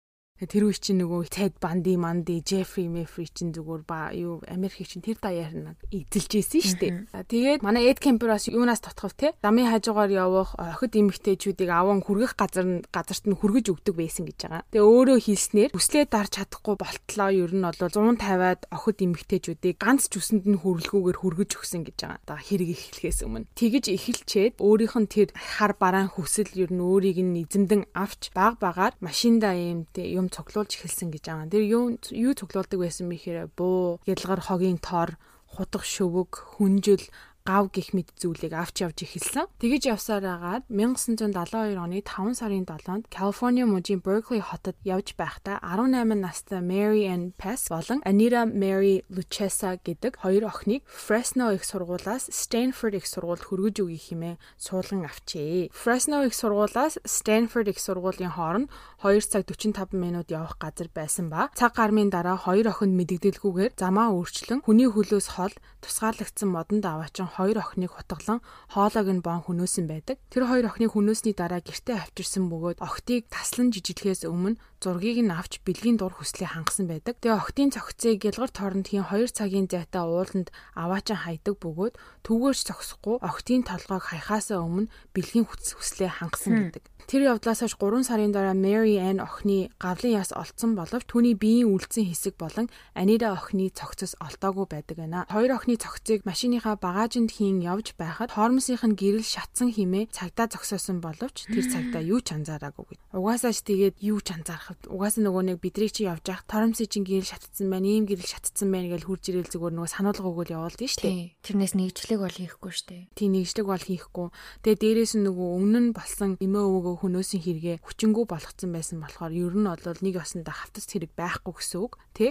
Тэр үе чинь нөгөө Ted Bundy, Mandy, Jeffrey Meffrey чинь зүгээр ба юу Америкийг чинь тэр даяар нь эзэлж ийсэн шүү дээ. Тэгээд манай Ed Kemper-аас юунаас тотхов те замын хажуугаар явах охид эмэгтэйчүүдийг аван хүргэх газар газарт нь хүргэж өгдөг байсан гэж байгаа. Тэгээ өөрөө хэлснээр хүслээ дарж чадахгүй болтлоо ер нь бол 150-аад охид эмэгтэйчүүдийг ганц ч үсэнд нь хөрөлгүүгээр хүргэж өгсөн гэж байгаа. Одоо хэрэг эхлэхээс өмнө тэгж эхэлчээд өөрийнх нь тэр хар бараан хүсэл ер нь өөрийг нь эзэмдэн авч баг багаар машиндаа юм те юм цуглуулж эхэлсэн гэж байгаа. Тэр юу юу цуглуулдаг байсан бэхээр буу, ялгар хогийн тор, хутга шөвөг, хүнжил гав гих мэд зүйлийг авч явж эхэлсэн. Тэгэж явсаар агаад 1972 оны 5 сарын 7-нд Калифорни мужийн Berkeley хотод явж байхдаа 18 настай Mary Ann Pass болон Anita Mary Luchessa гэдэг хоёр охиныг Fresno их сургуулаас Stanford их сургуульд хөргөж өгье хэмээн суулган авчээ. Fresno их сургуулаас Stanford их сургуулийн хооронд 2 цаг 45 минут явах газар байсан ба цаг гармын дараа хоёр охинд мэдэгдэлгүйгээр замаа өөрчлөн хүний хөлөөс хол тусгаарлагдсан модонд аваачин хоёр охиныг хутгалан хоолойг нь бон хөнөөсөн байдаг. Тэр хоёр охиныг хөнөөсний дараа гэртээ авчирсан бөгөөд охтыг таслан жижиглэхээс өмнө зургийг нь авч бэлгийн дур хүслээ хангасан байдаг. Тэгээ охтын цогцыг гялгар торнтхийн 2 цагийн зайтай ууланд аваачин хайдаг бөгөөд түүгээрч зогсохгүй охтын толгойг хаяхаасаа өмнө бэлгийн хүслээ хангасан гэдэг. Тэр явдлаас хойш 3 сарын дараа Mary Ann охины гавлын яс олцсон боловч түүний биеийн үлдсэн хэсэг болон Anita охины цогцос олдоогүй байдаг байна. Хоёр охины цогцыг машиныхаа багажинд хийн явж байхад хоормсынх нь гэрэл шатсан химээ цагдаа зогсоосон боловч тэр цагдаа юу ч анзаараагүй. Угаасаа ч тэгээд юу ч анзаарах. Угаасаа нөгөө нэг бидрийг чи явж явах хоормсын чинь гэрэл шатцсан байна, ийм гэрэл шатцсан байна гэж хурж ирэл зүгээр нөгөө сануулга өгөөл явуулдیں штэ. Тэрнээс нэгжлэг бол хийхгүй штэ. Тийм нэгжлэг бол хийхгүй. Тэгээд дээрээс нь нөгөө өмнө нь болсон эмээ өвөөгөө хөнөөсийн хэрэгэ хүчингү болгоцсон байсан болохоор ер нь бол нэг ясандаа хавтас хэрэг байхгүй гэсэн үг тий.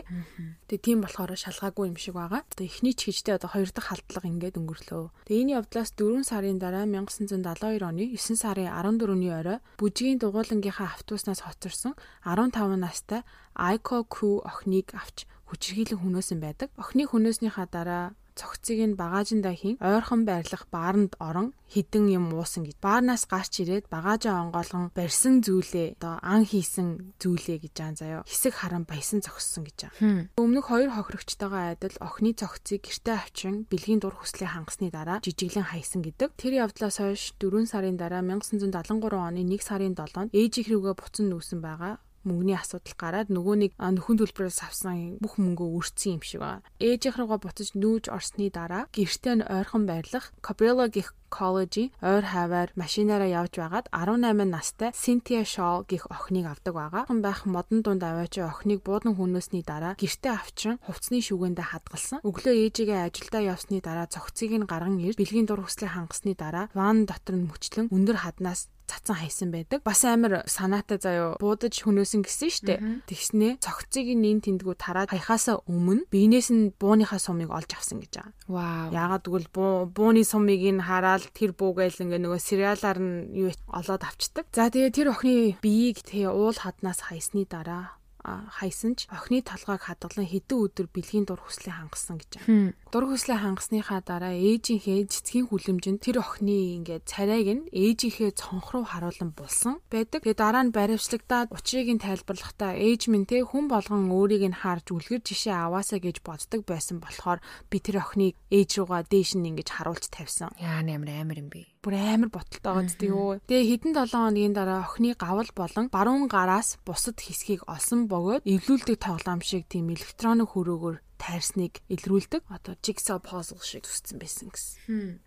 Тэгээ тийм болохоор шалгаагүй юм шиг байгаа. Одоо эхний ч хижтэй одоо хоёр дахь халдлага ингээд өнгөрлөө. Тэгээ энэ явдлаас 4 сарын дараа 1972 оны 9 сарын 14-ний орой бүжгийн дугуулангийнхаа автобуснаас хоцорсон 15 настай Aiko Ku охиныг авч хүчирхийлэн хүнөөсөн байдаг. Охины хүнөөснийхаа дараа цогцыг нь багажиндаа хийн ойрхон байрлах бааранд орон хідэн юм уусан гэж. Баарнаас гарч ирээд багажаа онгоолгон барьсан зүйлээ одоо ан хийсэн зүйлээ гэж аан заяо. Хэсэг харан баясан зогссон гэж аа. Өмнөх хоёр хохирогчтойгоо айдал охины цогцыг гэртээ авчин бэлгийн дур хүслээ хангасны дараа жижиглэн хайсан гэдэг. Тэр явдлаас хойш 4 сарын дараа 1973 оны 1 сарын 7-нд ээж их рүүгээ буцан нүүсэн байгаа мөнгөний асуудал гараад нөгөө нэг нөхөн төлбөрөөс авсан бүх мөнгөө өрцсөн юм шиг байна. Ээжийнх рүүгээ буцаж нүүж орсны дараа гэртээ нь ойрхон байрлах Cabrillo гих College ойр хаваар машинаараа явж байгаад 18 настай Cynthia Shaw гих охиныг авдаг байгаа. Хэн байх модон дунд аваач охиныг буудан хүнөөсний дараа гэртээ авчин хувцсны шүгэндээ хадгалсан. Өглөө ээжигээ ажилдаа явсны дараа цогцыг нь гарган ирж бэлгийн дур хүслээ хангасны дараа ван дотор нь мөчлөн өндөр хаднаас цацсан хайсан байдаг. Бас амар санаатай заяо буудаж хөнөөсөн гэсэн штэ. Тэгснээ цогцыг нин тэндгүү тараад хаяхаасаа өмнө биенээс нь бууныхаа сумыг олж авсан гэж байгаа. Вау. Яагаад гэвэл бууны сумыг нь хараад тэр буугайл ингээ нөгөө сериалаар нь юу олоод авчдаг. За тэгээ тэр охины биеийг тэгээ уул хаднаас хайсны дараа хайсан ч охины толгойг хадгалан хэдэн өдөр бэлгийн дур хүслээ хангасан гэж байна. Дур хүслээ хангасныхаа дараа ээжийнхээ цэцгийн хүлэмжинд тэр охины ингээд царайг нь ээжийнхээ цонх руу харуулan булсан байдаг. Тэгээ дараа нь баримтлагтаад учрыг нь тайлбарлахдаа ээж минь те хүн болгон өөрийг нь харж үлгэр жишээ аваасаа гэж боддог байсан болохоор би тэр охиныг ээж руугаа дээш нь ингэж харуулж тавьсан. Яа нэмэр амар юм бэ? бүр амар боталтай байгаа зү юу. Тэгээ хэдэн 7 хоногийн дараа охины гавал болон баруун гараас бусад хэсгийг олсон бөгөөд эвлүүлдэг тоглоом шиг тийм электроник хөрөөгөөр тайрсныг илрүүлдэг одоо jigsaw puzzle шиг төсцсөн байсан гэсэн.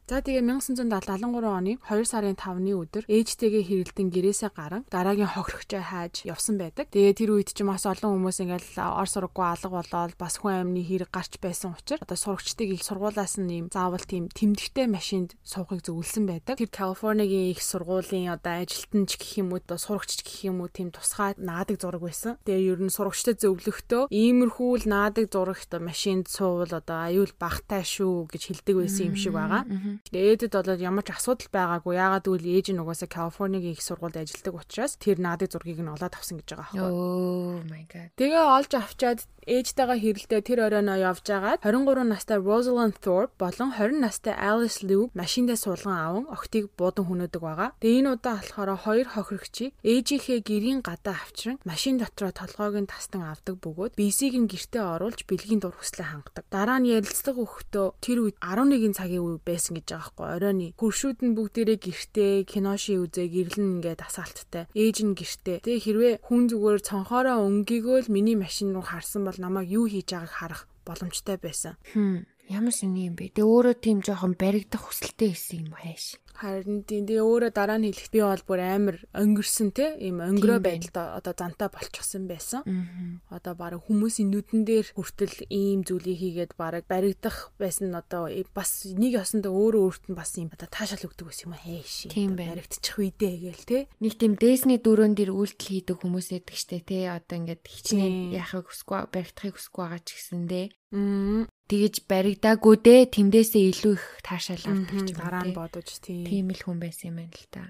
За тэгээ 1973 оны 2 сарын 5-ны өдөр ээжтэйгээ хэрэлдэн гэрээсээ гарan дараагийн хохирогчоо хайж явсан байдаг. Тэгээ тэр үед ч бас олон хүмүүс ингээл ор сургаггүй алга болоод бас хүн амны хэрэг гарч байсан учраас одоо сурагчдыг их сургуулаас нь юм заавал тийм тэмдэгтэй машинд суухыг зөвлөсөн байдаг. Тэр Калифорнигийн их сургуулийн одоо ажилтан ч гэх юм уу одоо сурагч гэх юм уу тийм тусгай наадаг зураг байсан. Тэгээ ер нь сурагчтай зөвлөхдөө иймэрхүү л наадаг зурагт машинд суувал одоо аюул багтай шүү гэж хэлдэг байсан юм шиг байгаа. Ээдэд болоод ямар ч асуудал байгаагүй. Яагаад гэвэл ээж нь угаасаа Калифорнигийн их сургуульд ажилладаг учраас тэр наадын зургийг нь олоод авсан гэж байгаа байхгүй. Oh my god. Тэгээ олж авчаад ээжтэйгээ хэрэлдээ тэр оройноо явж агаад 23 настай Rosalind Thorpe болон 20 настай Alice Liu машиндаа суулган аван охтыг буудан хүнөдөг байгаа. Тэгээ энэ удаа болохоор хоёр хохирогчийг ээжийнхээ гэрийн гадаа авчран машин дотроо толгойг нь тастан авдаг бөгөөд бисийг нь гэртээ оруулж бэлгийн дур хүслээ хангадаг. Дараа нь ярилцлага өгөхдөө тэр үед 11 цагийн үе байсан гэж байгаа байхгүй. Оройны хөршүүд нь бүгдээрээ гэртээ киноши үзээ гэрлэн ингээд асаалттай. Ээж нь гэртээ. Тэгээ хэрвээ хүн зүгээр цонхоороо өнгийгөөл миний машин руу харсан бол намайг юу хийж байгааг харах боломжтой байсан. Хм. Ямар сони юм бэ? Тэгээ өөрөө тийм жоохон баригдах хүсэлтэй байсан юм хайш. Харин тийм тэгээ өөрөө дараа нь хэлэхэд би бол бүр амар өнгөрсөн те ийм өнгөрөө байдалд одоо зантаа болчихсон байсан. Одоо баг хүмүүсийн нүдэн дээр хүртэл ийм зүйлийг хийгээд баг баригдах байсан нь одоо бас нэг ясандаа өөрөө өөрт нь бас ийм одоо таашаал өгдөг байсан юм хээш. баригдчих үедээ гээл те. Нэг тийм дээсний дөрөөн дээр үйлдэл хийдэг хүмүүс эдэг штэ те. Одоо ингээд хичнээн яахыг хүсгүй баригдахыг хүсгүй байгаа ч гэсэндээ тэгэж баригдаагүй дээ тэндээсээ илүү их таашаал авдаг ч юм. Дараа нь бодож тийм. Тийм л хүн байсан юм байна л та.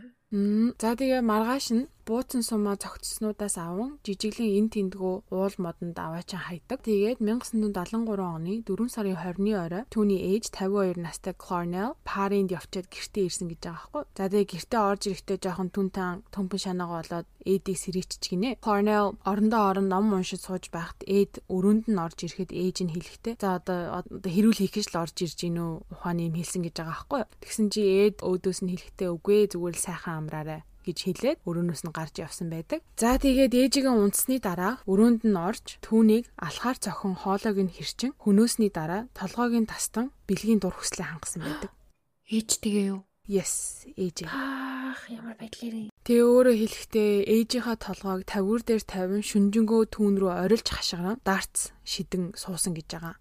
За тэгээ маргааш нь бууцсан сумаа цогцснуудаас аван жижиглэн эн тэндгүү уул модонд аваачин хайдаг. Тэгээд 1973 оны 4 сарын 20-ны орой түүний ээж 52 настай Clarnell Паринд явчаад гэртээ ирсэн гэж байгаа байхгүй. За тэгээд гэртээ орж ирэхдээ жоохон түнтан төмпөн шанаага болоод ээдийг сэрээчж гинэ. Clarnell орондоо орон ном уншиж сууж байхад ээд өрөөнд нь орж ирэхэд ээж нь хэлэхдээ за одоо хэрүүл хийх гэж л орж ирж гинөө ухааны юм хэлсэн гэж байгаа байхгүй. Тэгсэн чи ээд өөдөөс нь хэлэхдээ үгүй зүгээр л сайхан амраарай гэж хэлээд өрөөнөөс нь гарч явсан байдаг. За тэгээд ээжигээ унтсны дараа өрөөнд нь орж түүнийг алхаар цохон хоолойг нь хэрчин хөнөөсний дараа толгойг нь тастан бэлгийн дур хүслээ хангасан байдаг. [GASPS] Ээжтэйгээ юу? Yes, ээж. Ах, ямар байдлаар. Тэгээ өөрөө хэлэхдээ ээжийнхаа толгойг тавгуур дээр тавин шүнжэнгөө түүн рүү орилж хашгиран дарц шидэн суусан гэж байгаа.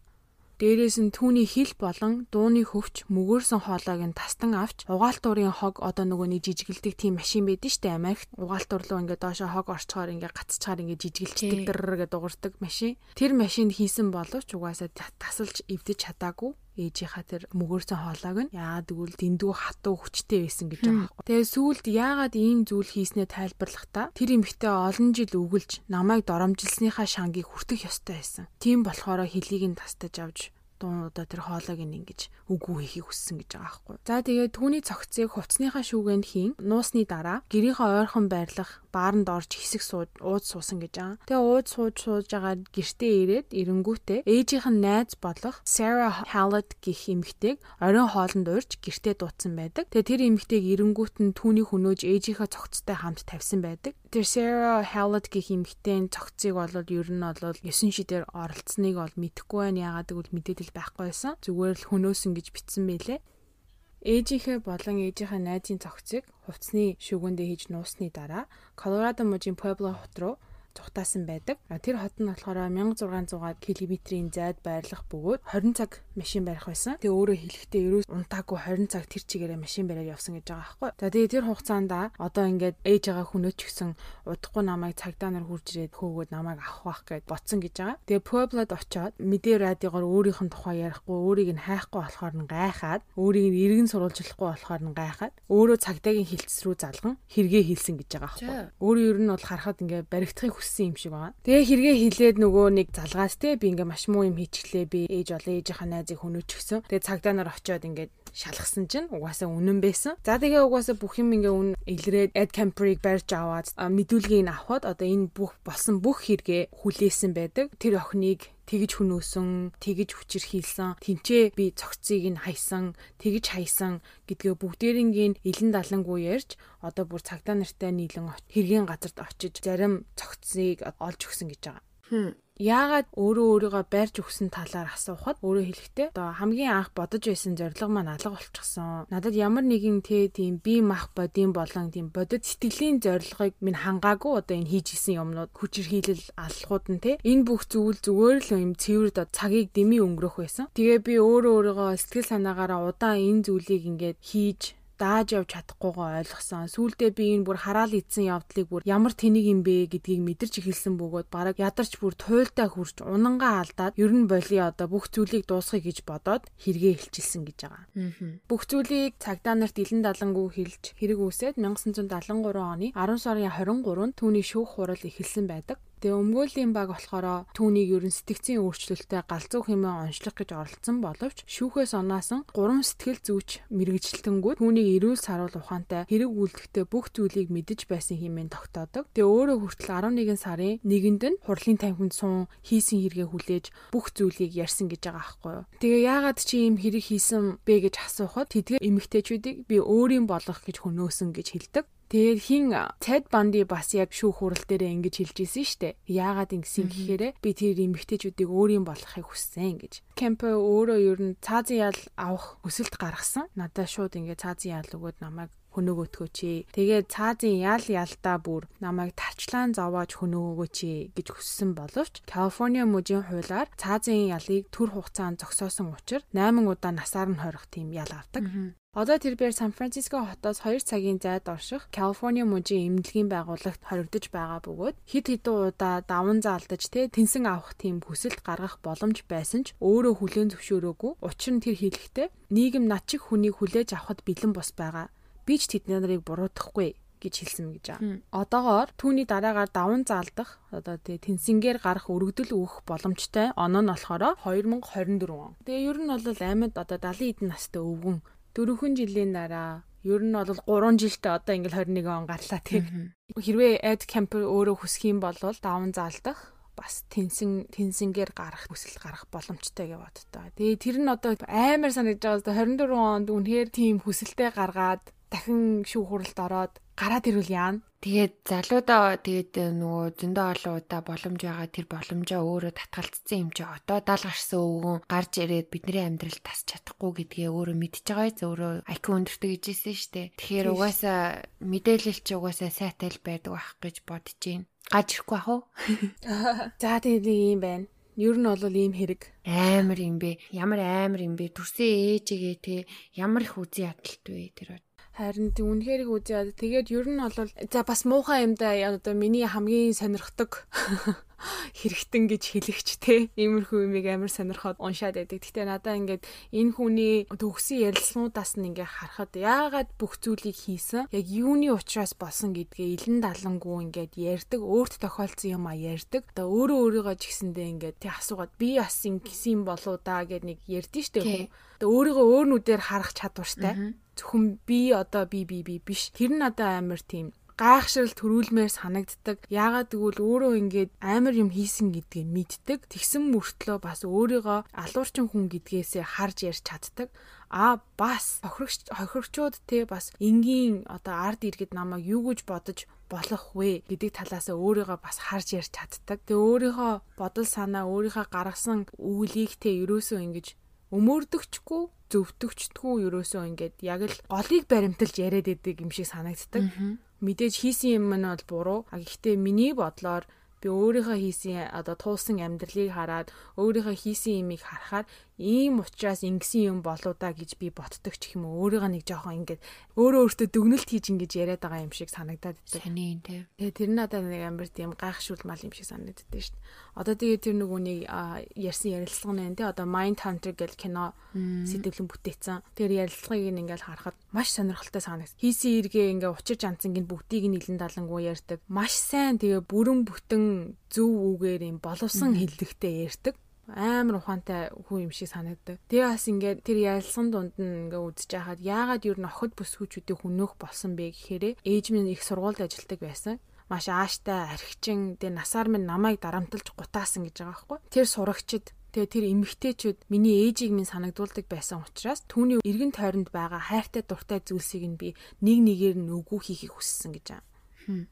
Дээрээс нь түүний хил болон дууны хөвч мөгөөрсөн хоолойг нь тастан авч угаалтуурын хог одоо нөгөө нэг жижигэлдэг тийм машин байдаг штэ Америкт угаалтуур руу ингээд доошо хог орчхоор ингээд гацчаар ингээд жижигэлчдэг дэр гэдэг дуурдаг машин. Тэр машинд хийсэн боловч угаасаа тасалж эвдэж чадаагүй ээжийнхаа тэр мөгөөрсөн хоолойг нь яагаад гэвэл дэндүү хатуу хүчтэй байсан гэж байгаа байхгүй. Тэгээ сүүлд яагаад ийм зүйл хийснээ тайлбарлахдаа тэр эмэгтэй олон жил өгүүлж намайг доромжилсныхаа шангийг хүртэх ёстой байсан. Тийм болохоор хөлийг нь тастаж авч дуунуудаа тэр хоолойг нь ингэж үгүй хийхийг хүссэн гэж байгаа байхгүй. За тэгээд түүний цогцыг хувцсныхаа шүүгэнд хийн нуусны дараа гэрийнхээ ойрхон байрлах бааранд орж хэсэг сууд ууд суусан гэж байгаа. Тэгээ ууд сууж сууж байгаа гэртээ ирээд эренгүүтээ ээжийнх нь найз болох Sarah Hallett гэх эмэгтэйг оройн хоолнд урьж гэртээ дуудсан байдаг. Тэгээ тэр эмэгтэйг эренгүүт нь түүний хөнөөж ээжийнхээ цогцтой хамт тавьсан байдаг. Sarah Hallett гэх эмэгтэйн цогцыг бол ер нь бол 9 шидээр оролцсныг бол мэдэхгүй байна. Яагаад гэвэл мэдээлэл байхгүй байсан. Зүгээр л хөнөөсөн гэж бичсэн байлээ. Ээжийнхээ болон ээжийнхээ найзын цогцыг хувцсны шүгэндээ хийж нуусны дараа Колорадо мужийн Pueblo хот руу цухтаасан байдаг. Тэр хот нь болохоор 1600 км-ийн зайд байрлах бөгөөд 20 цаг машин барих байсан. Тэгээ өөрөө хэлэхдээ ерөөс унтаагүй 20 цаг тэр чигээрээ машин бариад явсан гэж байгаа байхгүй. За тэгээ тэр хугацаанд одоо ингээд ээж байгаа хүнөөч гисэн удахгүй намайг цагдаа нар хурж ирээд хөөгөөд намайг авах байх гэд ботсон гэж байгаа. Тэгээ Pueblo-д очиод мэдээ радиогоор өөрийнх нь тухай ярихгүй, өөрийг нь хайхгүй болохоор нь гайхаад, өөрийг нь иргэн сурвалжлахгүй болохоор нь гайхаад, өөрөө цагдаагийн хилцс рүү залган хэрэгээ хийлсэн гэж байгаа байхгүй. Өөрөө ер нь бол харахад ингээд баригдахыг хүссэн юм шиг байгаа. Тэгээ хэрэгээ хилээд нөгөө нэг залгаас те би ингээ маш муу юм хийчихлээ би ээж болоо ээжийнхаа найзыг хөнөөчихсөн. Тэгээ цагдаа нар очиод ингээд шалгасан чинь угаасаа үнэн байсан. За тэгээ угаасаа бүх юм ингээ үн илрээд Ed Camper-ыг барьж аваад мэдүүлгийг авахд одоо энэ бүх болсон бүх хэрэгээ хүлээсэн байдаг. Тэр охиныг тэгж хүнөөсөн, тэгж хүчирхийлсэн, тэнцээ би цогцыг нь хайсан, тэгж хайсан гэдгээ бүгдээрингийн илэн далангуу ярьж одоо бүр цагдаа нартай нийлэн хэргийн газарт очиж зарим цогцыг олж өгсөн гэж байгаа. Яагаад өөрөө өөрийгөө барьж өгсөн талаар асуухад өөрөө хэлэхдээ одоо хамгийн анх бодож байсан зорилго маань алга болчихсон. Надад ямар нэгэн тэ тийм бие мах бодийн болон тийм бодит сэтгэлийн зорилгыг минь хангаагүй одоо энэ хийж исэн юмнууд хүчирхийлэл алхууд нь тэ энэ бүх зүйл зүгээр л юм цэвэр цагийг дэмий өнгөрөх байсан. Тэгээ би өөрөө өөрийгөө сэтгэл санаагаараа удаан энэ зүйлийг ингээд хийж дааж явж чадахгүйгаа ойлгосон. Сүүлдээ би энэ бүр хараал идсэн явдлыг бүр ямар тэнийг юм бэ гэдгийг мэдэрч эхэлсэн бөгөөд бараг ядарч бүр туйлдаа хурж унангаа алдаад ер нь боли одоо бүх зүйлийг дуусгая гэж бодоод хэрэгээ хэлчихсэн гэж байгаа. Бүх зүйлийг цагдаа нарт илэн далангуу хэлж хэрэг үүсээд 1973 оны 10 сарын 23-нд түүний шүүх хурал эхэлсэн байдаг. Тэгээ өмгөөлийн баг болохоор түүнийг ерөн сэтгцийн өөрчлөлтөд галзуу хэмээн онцлох гэж оролцсон боловч шүүхээс онаасан гурван сэтгэл зүйч мэрэгжилтэнгүүд түүнийг эрүүл саруул ухаантай хэрэг үйлдэхдээ бүх зүйлийг мэдэж байсан хэмээн тогтоодог. Тэгээ өөрөө хүртэл 11 сарын 1-нд нь хурлын танхимд суун хийсэн хэрэгээ хүлээж бүх зүйлийг ярьсан гэж байгаа байхгүй юу. Тэгээ яагаад чи ийм хэрэг хийсэн бэ гэж асуухад тэдгээр эмэгтэйчүүдийг би өөрийн болох гэж хөнөөсөн гэж хэлдэг. Тэгээд хин Ted Bundy бас яг шүүх хурал дээрээ ингэж хэлж ирсэн штэ. Яагаад ингэсэн гэхээр би тэр эмэгтэйчүүдийг өөрийн болгохыг хүссэн гэж. Кемпе өөрөө ер нь цаазын ял авах өсөлт гаргасан. Надад шууд ингэ цаазын ял өгөөд намайг хөнөөгөөтгөөч. Тэгээд цаазын ял ялдаа бүр намайг тарчлаан зовоож хөнөөгөөч гэж хүссэн боловч Калифорниа мужийн хуулиар цаазын ялыг төр хугацаанд зогсоосон учраас 8 удаа насаар нь хорих тийм ял авдаг. Одоо тэрээр Сан Франциско хотоос 2 цагийн зайд орших Калифорниа мужийн эмнэлгийн байгууллагт хоригдож байгаа бөгөөд хид хідэн удаа даван заалдаж тэ тэнсэн авах тийм хүсэлт гаргах боломж байсан ч өөрөө хүлээн зөвшөөрөөгүй. Учир нь тэр хэлэхдээ нийгэм над чих хүнийг хүлээж авахд бэлэн бос байгаа. Би ч тэд нарыг буруутгахгүй гэж хэлсэн гэж байгаа. Одоогоор түүний дараагаар даван заалдах одоо тий тэнсингээр гарах өргөдөл өгөх боломжтой оноо нь болохоор 2024 он. Тэгээ ер нь бол амьд одоо 70 эдэн настай өвгөн дөрвөн жилийн дараа ер нь бол 3 жилдээ одоо ингээл 21 он гарлаа тийм. Хэрвээ Ed Camper өөрөө хүсэх юм бол даван заалдах бас тэнсэн тэнсэнгээр гарах хүсэл гарах боломжтой гэж боддоо. Тэгээ тэр нь одоо амар санагдаж байгаа. 24 онд үнэхээр тийм хүсэлтэй гаргаад дахин шүүх хуралд ороод гараад ирвэл яана. Тэгээд залуудаа тэгээд нөгөө зөндөө олон удаа боломж байгаа тэр боломжоо өөрөө татгалцсан юм чи одоо даал гарсан өвгөн гарч ирээд бидний амьдрал тасч чадахгүй гэдгээ өөрөө мэдчихэж байгаа ч өөрөө IQ өндөртэй гэжсэн шүү дээ. Тэгэхээр угаасаа мэдээлэл чи угаасаа сайтай л байдаг байх гэж бодож байна. Гаж ирэхгүй ах уу? [LAUGHS] За тэгээд ийм байна. Ер нь бол ийм хэрэг. Амар юм бэ. Ямар амар юм бэ? Төрсөн ээжигээ те ямар их үзий ядалт вэ тэр Харин үнэхээр үзээд тэгээд ер нь бол за бас муухай юм да одоо миний хамгийн сонирхдаг [LAUGHS] хэрэгтэн гэж хэлэгч те иймэрхүү юмыг амар сонирхоод уншаад байдаг. Гэтэ надаа ингээд энэ хүний төгсөн ярилцлагуудаас нь ингээд харахад яагаад бүх зүйлийг хийсэн яг юуны учраас болсон гэдгээ илэн далангуу ингээд ярьдаг өөрт тохиолдсон юм а ярьдаг. Одоо өөрөө өөрийгөө ч гэсэндээ ингээд тий асуугаад би бас ингэсэн болоо да гэд нэг ярьдэн штэ хүн. Одоо өөрийгөө өөр нүдээр харах чадвартай. Зөвхөн би одоо би би би биш. Тэр нь одоо амар тийм гайхшрал төрүүлмээр санагддаг. Яагаад гэвэл өөрөө ингээд амар юм хийсэн гэдгийг мэддэг. Тэгсэн мөртлөө бас өөрийгөө алуурчин хүн гэдгээсээ харж ярьж чаддаг. А бас хохирогч хохирогчууд те бас энгийн одоо ард иргэд намайг юу гэж бодож болох вэ гэдэг талаас өөрийгөө бас харж ярьж чаддаг. Тэгээ өөрийнхөө бодол санаа өөрийнхөө гаргасан үглийг те ерөөсөө ингэж өмөрдөгчгүй зөвтөгчдгүү ерөөсөө ингээд яг л голыг баримталж яриад идэг юм шиг санагддаг мэдээж хийсэн юм нь бол буруу. А гэхдээ миний бодлоор би өөрийнхөө хийсэн одоо туулсан амьдралыг хараад өөрийнхөө хийсэн юмыг харахаар ийм учраас ингэсэн юм болоо да гэж би ботдог ч юм уу өөрийгөө нэг жоохон ингээд өөрөө өөртөө дүгнэлт хийж ингэж яриад байгаа юм шиг санагдаад байдаг. Саний тий. Тэгээ тэр надад нэг амар тийм гайхшуулмал юм шиг санагддаг шүү дээ. Одоо тэгээ тэр нөгөө нэг ярьсан ярилцлага нэ тий одоо Mind Hunter гэл кино сэтгэлэн бүтээсэн. Тэр ярилцлагыг ингээл харахад маш сонирхолтой санагд. Хийсэн эргээ ингээ учир жанцанг нь бүгдийг нь илэн далангуу ярьдаг. Маш сайн тэгээ бүрэн бүтэн зөв үгээр юм боловсон хэллэгтэй ярьдаг амар ухаантай хүн юм шиг санагддаг. Тэгээ бас ингээд тэр ялсан дунд нь ингээд үдчихэж хахад яагаад юу н охид бүсгүүчүүдийг хүнөөх болсон бэ гэхээр ээж минь их сургуульд ажилладаг байсан маш ааштай архичин тэгээ насаар минь намайг дарамтлж гутаасан гэж байгаа байхгүй. Тэр сурагчид Тэгээ тэр эмэгтэйчүүд миний ээжийг минь санагдуулдаг байсан учраас түүний эргэн тойронд байгаа хайртай дуртай зүйлсийг нь би нэг нэгээр нь өгөө хийхийг хүссэн гэж байна.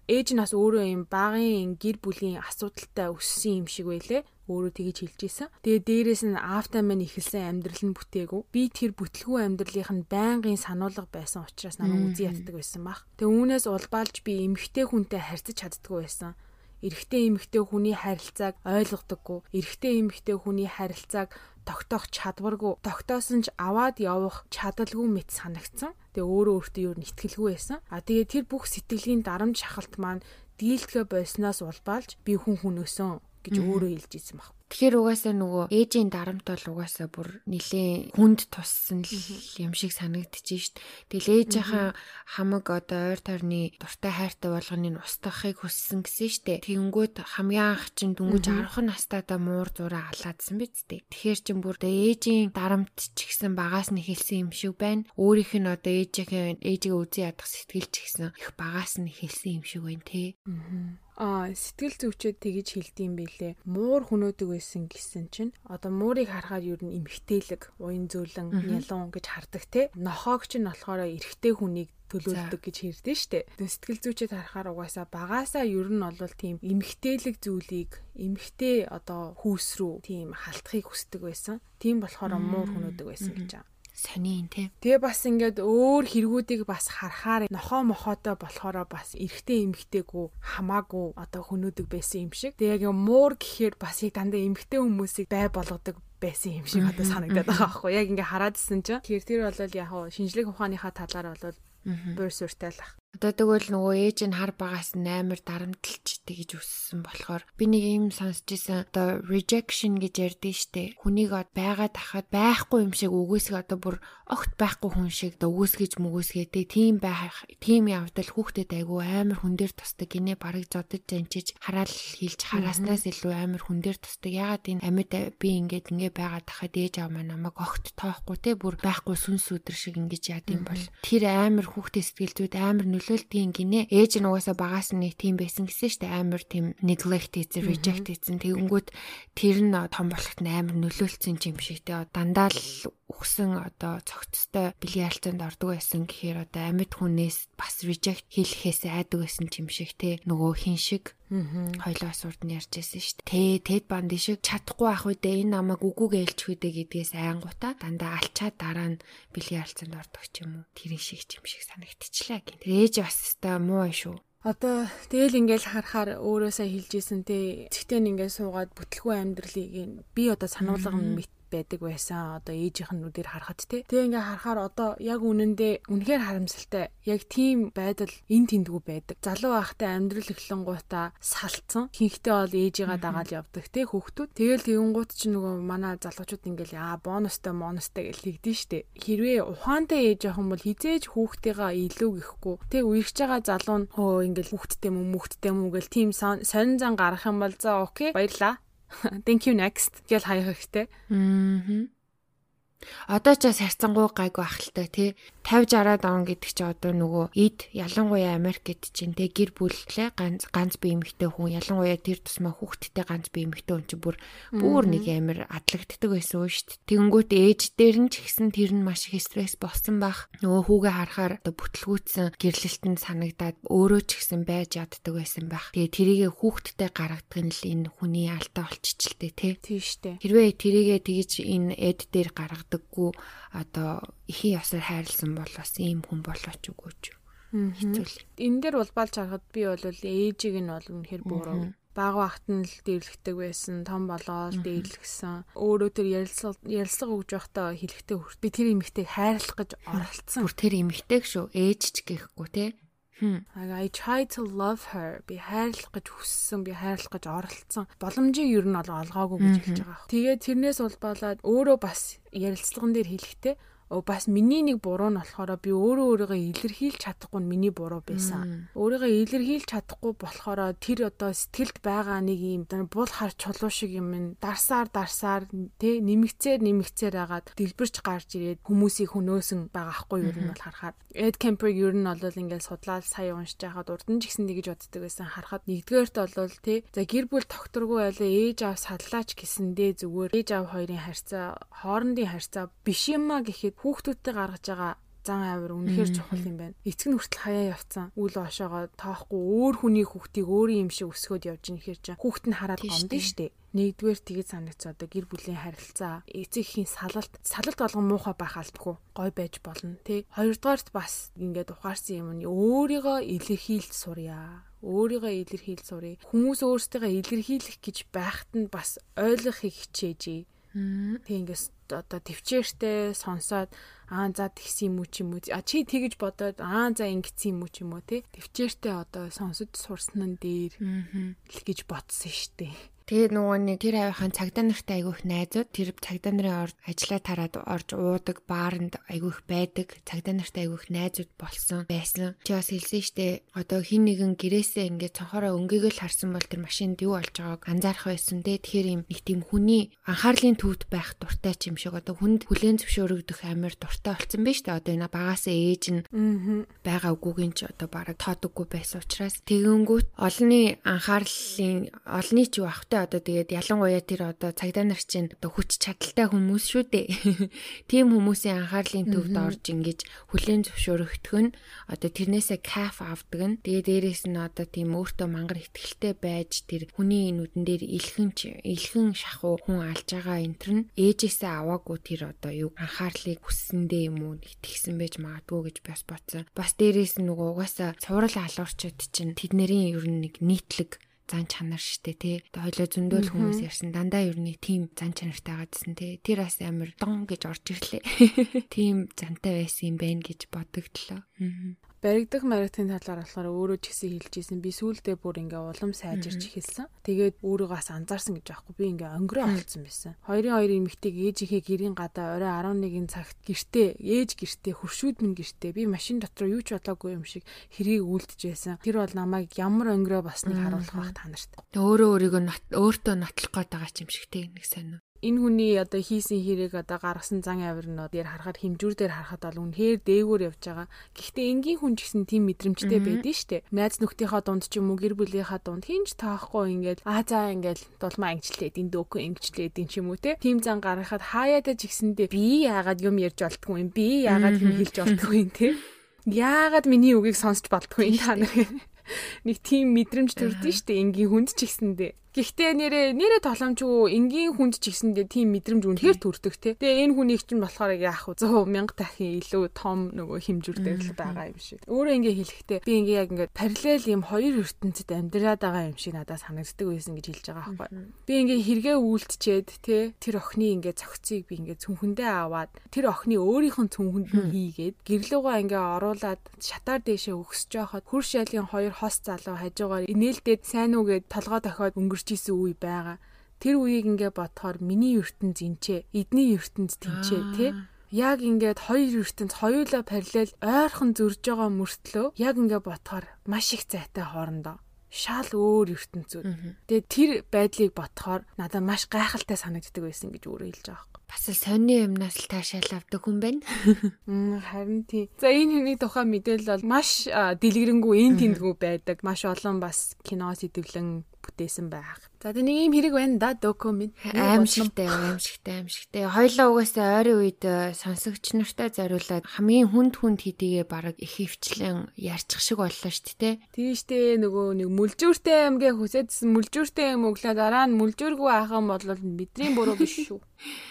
Ээж нь бас өөрөө юм багын гэр бүлийн асуудалтай өссөн юм шиг байлээ. Өөрөө тэгэж хэлж исэн. Тэгээ дээрэс нь автаа мань ихэлсэн амьдрал нь бүтээгүү. Би тэр бүтлгүй амьдралынх нь байнгын сануулга байсан учраас намайг үзий яддаг байсан баг. Тэгээ үүнээс улбаалж би эмгтэй хүнтэй харьцаж чаддгүй байсан эрэгтэй эмэгтэй хүний харилцааг ойлгодоггүй эрэгтэй эмэгтэй хүний харилцааг тогтоох чадваргүй тогтоосон ч аваад явах чадалгүй мэт санагдсан. Тэгээ өөрөө өөртөө юу нэтгэлгүй байсан. А тэгээ тэр бүх сэтгэлийн дарамт шахалт маань дийлдэхэ болсноос улбаалж би хүн хүн өсөн гэж өөрөө хэлж ийсэн баг. Тэгэхээр угаасаа нөгөө ээжийн дарамт бол угаасаа бүр нилээн хүнд туссан юм шиг санагдчихэж шít. Тэгэл ээжийнхаа хамаг одоо ойр тойрны дуртай хайртай болгоныг устгахыг хүссэн гэсэн штэ. Тэнгүүд хамгийн анх чинь дүнгиж 10 настайдаа муур зураа алаадсан биз дээ. Тэгэхээр чин бүр ээжийн дарамт ч гэсэн багаас нь хэлсэн юм шиг байна. Өөрийнх нь одоо ээжийнхээ ээжигээ үзий ядах сэтгэл ч гэсэн их багаас нь хэлсэн юм шиг байна те. Аа Аа сэтгэл зүйчэд тэгж хэлдэм билээ. Муур хөнөөдөг байсан гэсэн чинь одоо муурыг харахад юу н эмхтээлэг, уян зөөлөн, нялуун гэж хардаг те. Нохоогч нь болохоор эрэгтэй хүнийг төлөөлдөг гэж хэрдэн штэ. Сэтгэл зүйчэд харахаар угаасаа багаасаа ер нь бол тийм эмхтээлэг зүйлийг эмхтэй одоо хүүс рүү тийм халтахыг хүсдэг байсан. Тийм болохоор муур хөнөөдөг байсан гэж байгаа сонин тий. Тэгээ бас ингээд өөр хэрэгүүдийг бас харахаар нохоо мохоотой болохоро бас эргэтэй эмгтэйгүү хамаагүй одоо хөнөөдөг байсан юм шиг. Тэгээ яг муур гэхээр бас яг дандаа эмгтэй хүмүүсийг бай болгодог байсан юм шиг одоо санагдаад байгаа байхгүй яг ингээ хараадсэн чинь тэгэхээр тэр бол яг шинжлэх ухааныхаа талаар бол буур сүртэй л ах. Одоо тэгвэл нөгөө ээж нь хар багаас амар дарамтлж тэгж өссөн болохоор би нэг юм сонсч ирсэн. Одоо rejection гэж ярьдэн штэ. Хүнийг байгаад ахад байхгүй юм шиг өгөөсгөө одоо бүр огт байхгүй хүн шиг одоо өгөөсгөж мөгөөсгээ тийм байх тийм явдал хүүхдэд айгу амар хүн дээр тусдаг гинэ барыг зодож занчиж хараал хилж харааснаас илүү амар хүн дээр тусдаг. Ягаад энэ амьд би ингээд ингээ байгаад ахад ээж аваа намайг огт тоохгүй те бүр байхгүй сүнс өдр шиг ингэж яад юм бол тэр амар хүүхдээ сэтгэл зүйд амар нөлөөлтийн гинэ. Ээж нь угаасаа багаас нь нэг тийм байсан гэсэн штэ амар тийм neglect хийсэн, reject хийсэн. Тэгэнгүүт тэр нь том болохт амар нөлөөлсөн юм шиг те. Дандаа л ухсан одоо цогцтой бильярданд ордог байсан гэхээр одоо амьд хүнээс бас reject хийлэхээс айдаг байсан юм шиг те нөгөө хин шиг хоёлоо сурд нь ярьж байсан шүү дээ. Тэ Тед Банди шиг чадахгүй ах үедээ энэ намайг үгүйг ээлж хүдэ гэдгээс айнгуудаа дандаа алчаад дараа нь бильярданд ордог ч юм уу. Тэр шиг юм шиг санагдчихлаа гин. Тэр ээж бас өстой муу шүү. Одоо тэгэл ингээл харахаар өөрөөсөө хэлжсэн те эцэгтэй нь ингээд суугаад бүтлгүй амьдралыг би одоо сануулга мэт байдаг байсан. Одоо ээжийнх нь нүдээр харахад те. Тэгээ ингээ харахаар одоо яг үнэндээ үнэхээр харамсалтай. Яг тийм байдал эн тэндгүү байдаг. Залуу байхтай амьдрал эхлэнгуудаа салцсан. Хинхтэй бол ээжигээ дагаад явдаг те хүүхдүүд. Тэгэл тэгэнгუут ч нөгөө манай залуучууд ингээл аа бонустай монустай гэл тэгдэж штэ. Хэрвээ ухаантай ээж юм бол хизээж хүүхдтэйгээ илүү гэхгүй. Тэг үерч байгаа залуу нь хөө ингээл хүүхдтэй мүү хүүхдтэй мүү гэл тийм сонин зан гарах юм бол за окей баярлаа [LAUGHS] Thank you next гэж хаях хэрэгтэй. Аа. Одоо ч сарцангуй гайгүй ахaltaй тий 50 60 даван гэдэг чи одоо нөгөө эд ялангуяа Америк гэд чинь тий гэр бүллээ ганц ганц бие эмэгтэй хүн ялангуяа тэр тусмаа хүүхэдтэй ганц бие эмэгтэй хүн чи бүр бүр нэг амир адлагддаг байсан шүү дээ. Тэгэнгүүт ээж дээр нь ч ихсэн тэр нь маш их стресс болсон байх. Нөгөө хүүгээ харахаар одоо бүтлгүүцсэн гэрлэлтэнд санагдаад өөрөө ч ихсэн байж яддаг байсан байх. Тэгээ тэрийгэ хүүхэдтэй гаргадаг нь л энэ хүний алдаа болчихчихлээ тий. Тийм шүү дээ. Хэрвээ тэрийгэ тэгж энэ эд дээр гаргадаг чаддаггүй одоо ихийн ясаар хайрлсан бол бас ийм хүн болооч үгүй ч. Хэцүү. Энэ дээр улбалж харахад би бол ээжийг нь бол үнэхэр буруу. Баг багт нь л дэрлэгдэг байсан том болоод дээрлэгсэн. Өөрөө тэр ярилцлага өгж байхдаа хэлэхдээ би тэр эмэгтэйг хайрлах гэж оролцсон. Бүр тэр эмэгтэйг шүү. Ээж ч гэхгүй те. I try to love her. Би хайрлах гэж хүссэн, би хайрлах гэж оролцсон. Боломжийг ер нь олгоогүй гэж хэлж байгаа. Тэгээд тэрнээс улбалаад өөрөө бас ярилцлаган дээр хэлэхдээ бас миний нэг буруу нь болохоор би өөрөө өөрийгөө илэрхийлж чадахгүй нь миний буруу байсан. Өөрийгөө илэрхийлж чадахгүй болохоор тэр одоо сэтгэлд байгаа нэг юм бул хар чулуу шиг юм дарсаар дарсаар тэ нэмэгцээр нэмэгцээр агаад дэлбэрч гарч ирээд хүмүүсийг хөнөөсөн байгаа хгүй юу юм бол харахаар Эд Кемпер ер нь бол ингээл судлаад сая уншиж байхад урд нь ч гэсэн нэгж боддог байсан. Харахад нэгдүгээрт бол тэ за гэр бүл тогтургүй байлаа. Ээж аав саллаач гэсэндээ зүгээр ээж аав хоёрын харьцаа хоорондын харьцаа биш юмаа гэхэд хүүхдүүдтэй гаргаж байгаа зан авир үнэхээр чухал юм байна. Эцэг нь хүртэл хаяа явцсан. Үл ошоогоо тоохгүй. Өөр хүний хүүхдийг өөрийн юм шиг өсгөөд явж ийн хэр чинь хүүхд нь хараад гомдсон шүү дээ. Нэгдүгээр тгийж санагц одоо гэр бүлийн харилцаа, эцэгхийн салалт, салалт болгон муухай байх албагүй. Гой байж болно, тий. Хоёрдугаарт бас ингээд ухаарсан юм нь өөрийгөө илэрхийлж сурья өөрийгөө илэрхийлж сурыг. Хүмүүс өөрсдөө илэрхийлэх гэж байхад нь бас ойлгохыг хичээжээ. Тэг ингээс одоо төвчээртэй сонсоод аа за тэгсэн юм уу ч юм уу а чи тэгэж бодоод аа за ингэсэн юм уу ч юм уу те төвчээртэй одоо сонсож сурсан нь дээр л гэж бодсон штеп Тэгээд нөгөө нэг тэр авийнхаа цагдаа нартай айгүйх найзууд тэр цагдаа нарын орж ажиллаа тараад орж уудаг баарнд айгүйх байдаг. Цагдаа нартай айгүйх найзууд болсон байсан. Чи бас хэлсэн штэ одоо хин нэгэн гэрээсээ ингээд цонхороо өнгөйгөл харсан бол тэр машинд юу болж байгааг анзаарах байсан те. Тэгэхээр юм нэг тийм хүний анхаарлын төвд байх дуртай ч юм шиг. Одоо хүнд хүлэн зөвшөөрөгдөх амар дуртай болсон байж та одоо энэ багасаа ээж нь байгаа үгүйгийн ч одоо бараг тоодоггүй байсан учраас тэгэнгүүт олонний анхаарлын олонний ч юу ахтай одоо тэгээд ялангуяа тэр одоо цагдаа нар чинь одоо хүч чадалтай хүмүүс шүү дээ. [LAUGHS] Тийм хүмүүсийн анхаарлын төвд орж ингэж хүлэн зөвшөөрөгдөх нь одоо тэрнээсээ каф авдаг нь тэгээд дээрэс нь одоо тийм өөртөө мангар ихтгэлтэй байж тэр хүний нүдэн дээр илхэн илхэн шахуу хүн алж байгаа энэ төр нь ээжээсээ аваагүй тэр одоо юу анхаарлыг хүссэндээ юм уу итгэсэн байж магадгүй гэж бас бодсон. Бас дээрэс нь нөгөө угаасаа цуврал алуурчуд чинь тэднэрийн ер нь нэг нийтлэг зан чанар штэ тий. Тэгээ хойлоо зөндөөл хүмүүс ярьсан дандаа ер нь тийм зан чанартай байгаадсэн тий. Тэр бас амар дон гэж орж ирлээ. [LAUGHS] Тийм зантай байсан юм байна гэж бодогдлоо. Баригдах маригтын талаар болохоор өөрөө ч гэсэн хэлжсэн. Би сүүлдээ бүр ингээ улам сайжирч эхэлсэн. Тэгээд өөрийгөө бас анзаарсан гэж аахгүй. Би ингээ өнгөрөө олцсон байсан. Хоёрын хоёр эмэгтэйг ээжийнхээ гэрийн гадаа орой 11-ийн цагт гэртээ ээж гэртээ хуршүүд минь гэртээ би машин дотор юу ч болоогүй юм шиг хэрийг үлдэж байсан. Тэр бол намайг ямар өнгөрөө басныг харуулах байх та нарт. Өөрөө өөрийгөө өөртөө нотлох гээд байгаа юм шиг тэг нэг уу. Энэ хүний одоо хийсэн хэрэг одоо гаргасан зан авирнууд дээр харахад хэмжүүр дээр харахад бол үнэхээр дээгүүр явж байгаа. Гэхдээ энгийн хүн ч гэсэн тийм мэдрэмжтэй байдэн штэ. Найз нөхдийнхөө дунд ч юм уу гэр бүлийнхаа дунд хинж таахгүй ингээд аа за ингээд дулмаа ангичлээд энэ дөөкөө ангичлээд энэ ч юм уу те. Тим зан гаргахад хаяада ч гэсэндээ би яагаад юм ярьж болтгүй юм би яагаад юм хэлж болтгүй юм те. Яагаад миний үгийг сонсч болтгүй энэ та нар нэг тийм мэдрэмж төрдөн штэ энгийн хүнд ч гэсэндээ. Гэхдээ нэрээ нэрээ толомжгүй энгийн хүнд ч гэсэндээ тийм мэдрэмж үнэхээр төрдөг те. Тэгээ энэ хүнийг чинь болохоор яах вэ? 100 мянга дахин илүү том нөгөө хэмжүүртэй л байгаа юм шиг. Өөрөө ингээ хэлэхдээ би ингээ яг ингээ параллел юм хоёр ертөнцид амьдраад байгаа юм шиг надад санагддаг байсан гэж хэлж байгаа байхгүй. Би ингээ хэрэгээ үйлдчихэд те тэр охины ингээ цогцыг би ингээ цүнхэндээ аваад тэр охины өөрийнх нь цүнхэнд нь хийгээд гэрлүүгээ ингээ оруулаад шатаар дээшээ өгсөж байхад хурш ялгийн хоёр хос залуу хажуугаар инээлдээд сайн үгээд толгой дохиод өнгөрч төрж исэн үе байгаа. Тэр үеийг ингээ бодохоор миний ертөнц зинчээ, эдний ертөнц тэнчээ тий яг ингээд хоёр ертөнц хоёулаа параллел ойрхон зөрж байгаа мөртлөө яг ингээ бодохоор маш их зайтай хоорондоо шал өөр ертөнцүүд. Тэгээ тэр байдлыг бодохоор надад маш гайхалтай санагддаг байсан гэж өөрөө хэлж байгаа бас л сонины юмнаас л таашаал авдаг хүн байна. [LAUGHS] Харин тий. За энэ хүний тухай мэдээлэл бол маш дэлгэрэнгүй эн тэндгүү байдаг. Маш олон бас кино сэтгэлэн бүтээсэн байх. За тэг нэг юм хэрэг байна да документ. Аимшигтай, аимшигтай, аимшигтай. Хоёлоо угаасаа ойрын үед сонсогч нартай зориулаад хамгийн хүнд хүнд хэдийгээ бараг их хөвчлэн ярьчих шиг боллоо шүү дээ. Тийштэй нөгөө нэг мүлжүүртэй амгээ хүсэдсэн мүлжүүртэй юм өглөө дараа нь мүлжүүргүй ахын бодлол бидний буруу биш шүү. [LAUGHS]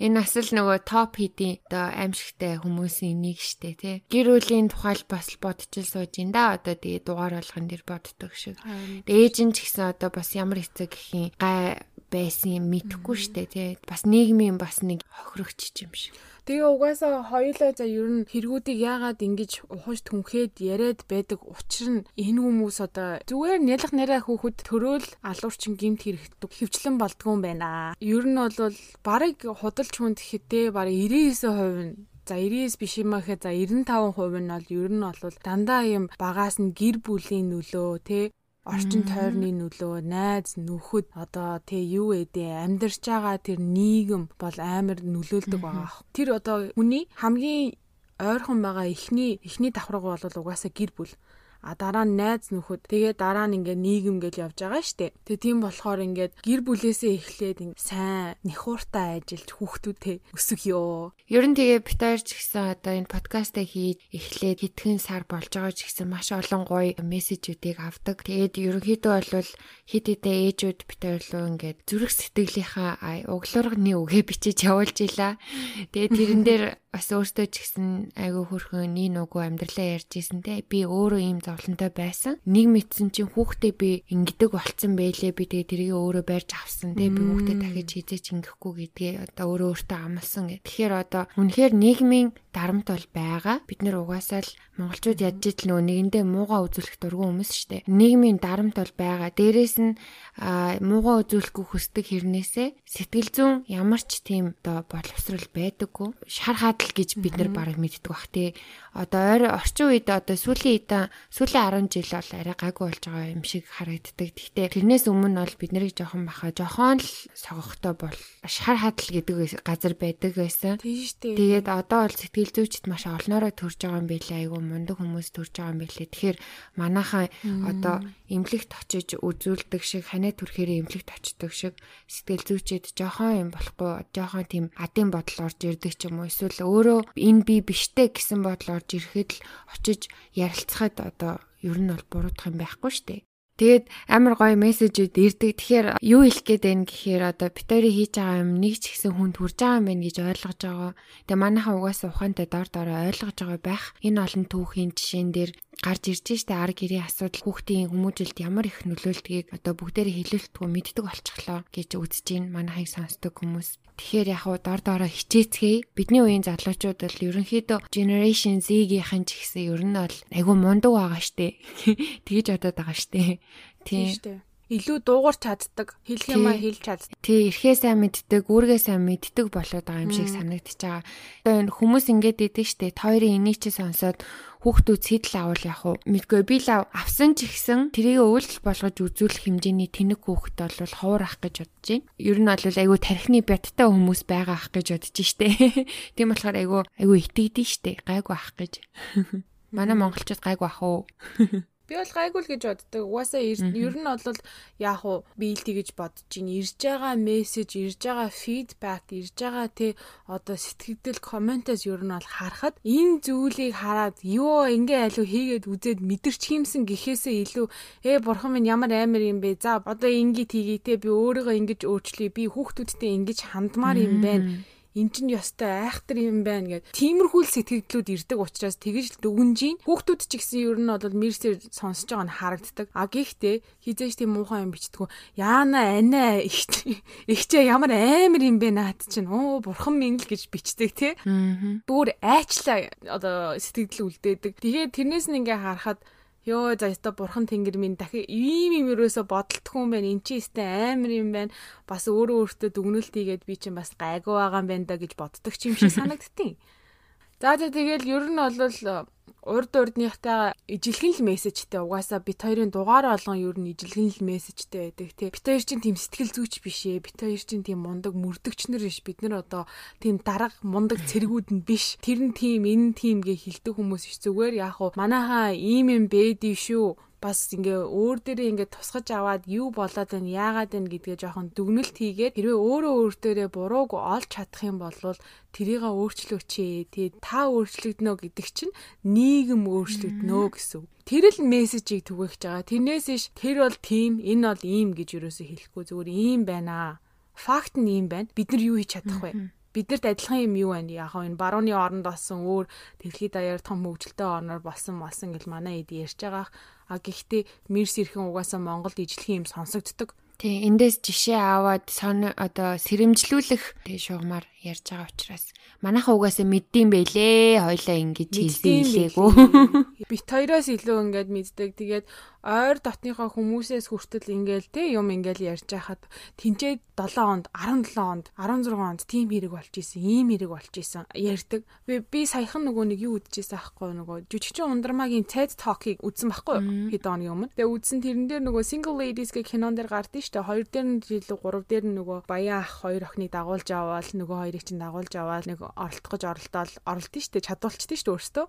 Энэ бас л нөгөө топ хийдийн одоо аимшигтай хүмүүсийн нэг штэ тий. Гэр бүлийн тухайл бас л бодчихл сууж ин да одоо тэгээ дугаар болгон дэр боддог шиг. Ээж нь ч гэсэн одоо бас ямар хэцэг гэхийн гай байсан юм мэдхгүй штэ тий. Бас нийгмийн бас нэг хохирогч юм шиг. Тэгээ угаасаа хоёулаа за ер нь хэрэгүүдийг яагаад ингэж ухаж түнхээд яриад байдаг учир нь энэ хүмүүс одоо зүгээр нялх нараа хөөхөд төрөөл алуурчин гимт хэрэгтдэг хөвчлэн болдгоо юм байна. Ер нь бол барыг худалч хүнд гэхдээ барыг 99% нь За 99 биш юм аа гэхэд за 95% нь бол ер нь бол дандаа юм багаас нь гэр бүлийн нөлөө те орчин тойрны нөлөө, найз, нөхөд одоо тэг юу ээ амьдарч байгаа тэр нийгэм бол амар нөлөөлдөг байгаа. Тэр одоо хүний хамгийн ойрхон байгаа эхний эхний давхраг бол угаасаа гэр бүл а дараа нь найз нөхөд тэгээ дараа нь ингээд нийгэм гэж явж байгаа штэ. Тэгээ тийм болохоор ингээд гэр бүлээсээ эхлээд сайн нэхууртай ажиллаж хүүхдүүдтэй өсөх ёо. Ер нь тэгээ битээр ч гэсэн одоо энэ подкастаа хийж эхлээд хэдхэн сар болж байгаа ч гэсэн маш олон гоё мессежүүдийг авдаг. Тэгээд ерөнхийдөө бол хит хитэ ээжүүд битээр лөө ингээд зүрх сэтгэлийнхаа углуурганы үгээ бичиж явуулж ийла. Тэгээд тэрэн дээр бас өөртөө ч гэсэн айгүй хөрхөн нин угу амьдралаа ярьж исэн те. Би өөрөө ийм зовлонтой байсан. Нэг мэдсэн чинь хүүхдээ би ингэдэг болцсон байлээ. Би тэгээ тэрийг өөрөө барьж авсан те. Би хүүхдээ дахиж хизээч ингэхгүй гэдгээ одоо өөрөө өөртөө амлсан гэх. Тэгэхээр одоо үнэхээр нийгмийн дарамт бол байгаа. Бид нэр угаасаа л монголчууд ядж ижил нөгөө нэгэндээ муугаа үзүүлэх дургүй хүмүүс шүү дээ. Нийгмийн дарамт бол байгаа. Дээрээс нь муугаа үзүүлэхгүй хүсдэг хэрнээсээ сэтгэл зүйн ямар ч тийм одоо боловсрал байдаггүй. Шар хадал гэж бид нар барыг мэддэг бах тий. Одоо орчин үед одоо сүүлийн эдэн сүүлийн 10 жил бол арай гайгүй болж байгаа юм шиг харагддаг. Гэхдээ тэрнээс өмнө бол бид нарыг жоохон баха жоохон л согохтой бол шар хадал гэдэг газар байдаг байсан. Тийм шүү дээ. Тэгээд одоо бол сэтгэл зүйчд маш олноороо төрж байгаа юм билээ айгүй мундаг хүмүүс төрж байгаа юм билээ. Тэгэхээр манайхаа одоо эмнэлэгт очиж үзүүлдэг шиг ханаа төрхээрээ эмнэлэгт очдог шиг сэтгэл зүйчэд жоохон юм болохгүй жоохон тийм адын бодол орж ирдэг ч юм уу эсвэл өөрөө энэ би биштэй гэсэн бодол орж ирэхэд л очиж ярилцахад одоо ер нь бол буруудах юм байхгүй шүү дээ. Тэгээд амар гоё мессежүүд ирдэг. Тэгэхээр юу хэлэх гээд байна гэхээр одоо битори хийж байгаа юм нэг ч ихсэн хүнд хүрж байгаа юм байна гэж ойлгож байгаа. Тэгээ манайхаа угаасаа ухаантай дор дороо ойлгож байгаа байх. Энэ олон түүхийн жишээн дээр гарч ирж штэ ар гэрийн асуудал хүүхдийн хүмүүжилд ямар их нөлөөлдгийг одоо бүгдээрээ хэлэлтгүй мэддэг болчихлоо гэж үзэж гин манайхыг сонсдог хүмүүс. Тэгэхээр яг уу дор доороо хичээцгээе. Бидний үеийн залуучууд бол ерөнхийдөө generation Z-ийн ч гэсэн ер нь бол айгүй мундаг байгаа штэ. [LAUGHS] Тэгж бодоод байгаа штэ. Тийм. Илүү дуугарч чаддаг, хэлэх юмаа хэлж чаддаг. Тий, эрхээ сайн мэддэг, үүргээ сайн мэддэг болоод байгаа юм шиг санагдчихж байгаа. Одоо энэ хүмүүс ингэж идэв штэ, хоёрын энийг чи сонсоод хүүхдүүд сэтэл авал яг уу мэдгүй би л авсан ч ихсэн тэрийг үйлдэл болгож үзүүлэх хэмжээний тэнэг хүүхэд бол ховор ах гэж бодож байна. Ер нь бол айгүй тархины бядтай хүмүүс байгаа ах гэж бодож штэ. [LAUGHS] Тийм болохоор айгүй айгүй итгэдэж штэ. Гайгүй ах гэж. [LAUGHS] Манай монголчууд гайгүй ах уу. [LAUGHS] Би бол гайгүй л гэж боддог. Угаасаа ер нь бол яг уу биэлтий гэж бодож ин ирж байгаа мессеж, ирж байгаа фидбек, ирж байгаа те одоо сэтгэгдэл комментоос ер нь бол харахад энэ зүйлийг хараад ёо ингээ алуу хийгээд үзээд мэдэрч хиймсэн гэхээсээ илүү ээ бурхан минь ямар амар юм бэ? За одоо ингээд хийгээ те би өөрийгөө ингэж өөрчлөе. Би хүүхдүүдтэй ингэж хандмаар юм байна эн чинь ёстой айхтар юм байна гэд тиймэрхүү сэтгэгдлүүд ирдэг учраас тэгэж дүгнжийн хүүхдүүд ч гэсэн ер нь бол мэрсээр сонсож байгаа нь харагддаг. А гэхдээ хизээш тийм муухай юм бичдэггүй яана анаа ихчээ ямар амар юм бэ наад чинь? Оо бурхан минь л гэж бичдэг тий. Бүр айчлаа одоо сэтгэл үлдээдэг. Тэгээд тэрнээс нь ингээ харахад Йоо за яста бурхан тэнгэр минь дахи ийм юм өрөөсө бодолтгүй юм байна. Эн чи өстэй амар юм байна. Бас өөрөө өөртөө дүгнэлт хийгээд би чинь бас гайгүй байгаа юм байна да гэж боддог ч юм шиг [LAUGHS] санагдтiin. За тэгээд ер нь бол урд урдныхтаа ижилхэн л мессежтэй угаасаа бит хоёрын дугаар болгон ер нь ижилхэн л мессежтэй байдаг тий. Бит хоёр чинь тийм сэтгэл зүйч биш ээ. Бит хоёр чинь тийм мундаг мөрдөгчнөр биш. Бид нар одоо тийм дарга мундаг цэргүүд нь биш. Тэр нь тийм энэ нь тийм гэ хилдэг хүмүүс биш. Зүгээр яг уу манайхаа ийм юм бэдий шүү бас ингээ өөр дээрээ ингээ тусгаж аваад юу болоод байна яагаад байна гэдгээ жоохон дүгнэлт хийгээд хэрвээ өөрөө өөр дээрээ бурууг олж чадах юм бол тэрийг өөрчлөөч ээ. Тэгээ та өөрчлөгднө гэдэг чинь нийгэм өөрчлөгднө гэсэн. Тэр л мессежийг түгээх байгаа. Тэрнээс иш тэр бол тийм, энэ бол ийм гэж юусоо хэлэхгүй зүгээр ийм байна. Факт нь ийм байна. Бид нар юу хийж чадах вэ? Биднэрт адилхан юм юу байна? Яг энэ барууны оронд болсон өөр дэлхийд даяар том хөгжилтэй орноор болсон малсан гэл манай эд ярьж байгаа. А гэхдээ Мерс ирхэн угаасаа Монголд ижлэх юм сонсогддог. Тий, эндээс жишээ аваад сон одоо сэрэмжлүүлэх тий шугамар ярьж байгаа учраас манайхаа угаасаа мэддэм байлээ. Хойлоо ингэж хэлсэн хэлээгүү. [LAUGHS] Бит хоёроос илүү ингээд мэддэг. Тэгээд ойр дотныхоо хүмүүсээс хүртэл ингээл те юм ингээл ярьж байхад тэнцээ 7 онд 17 онд 16 онд тийм хэрэг болж исэн ийм хэрэг болж исэн ярьдаг. Би би саяхан нөгөө нэг юу үдчихсэн аахгүй нөгөө жүжигчин ундрмагийн TED Talk-ыг үзсэн байхгүй хэд хоногийн өмнө. Тэгээ үзсэн тэрэн дээр нөгөө Single Ladies гэх кинон дээр гардыг штэ хоёр дээр нь жилүү гурав дээр нь нөгөө баян ах хоёр охиныг дагуулж аваад нөгөө хоёрыг чинь дагуулж аваад нэг оролдох гэж оролдоод оролдсон штэ чадвалчдээ штэ өөртөө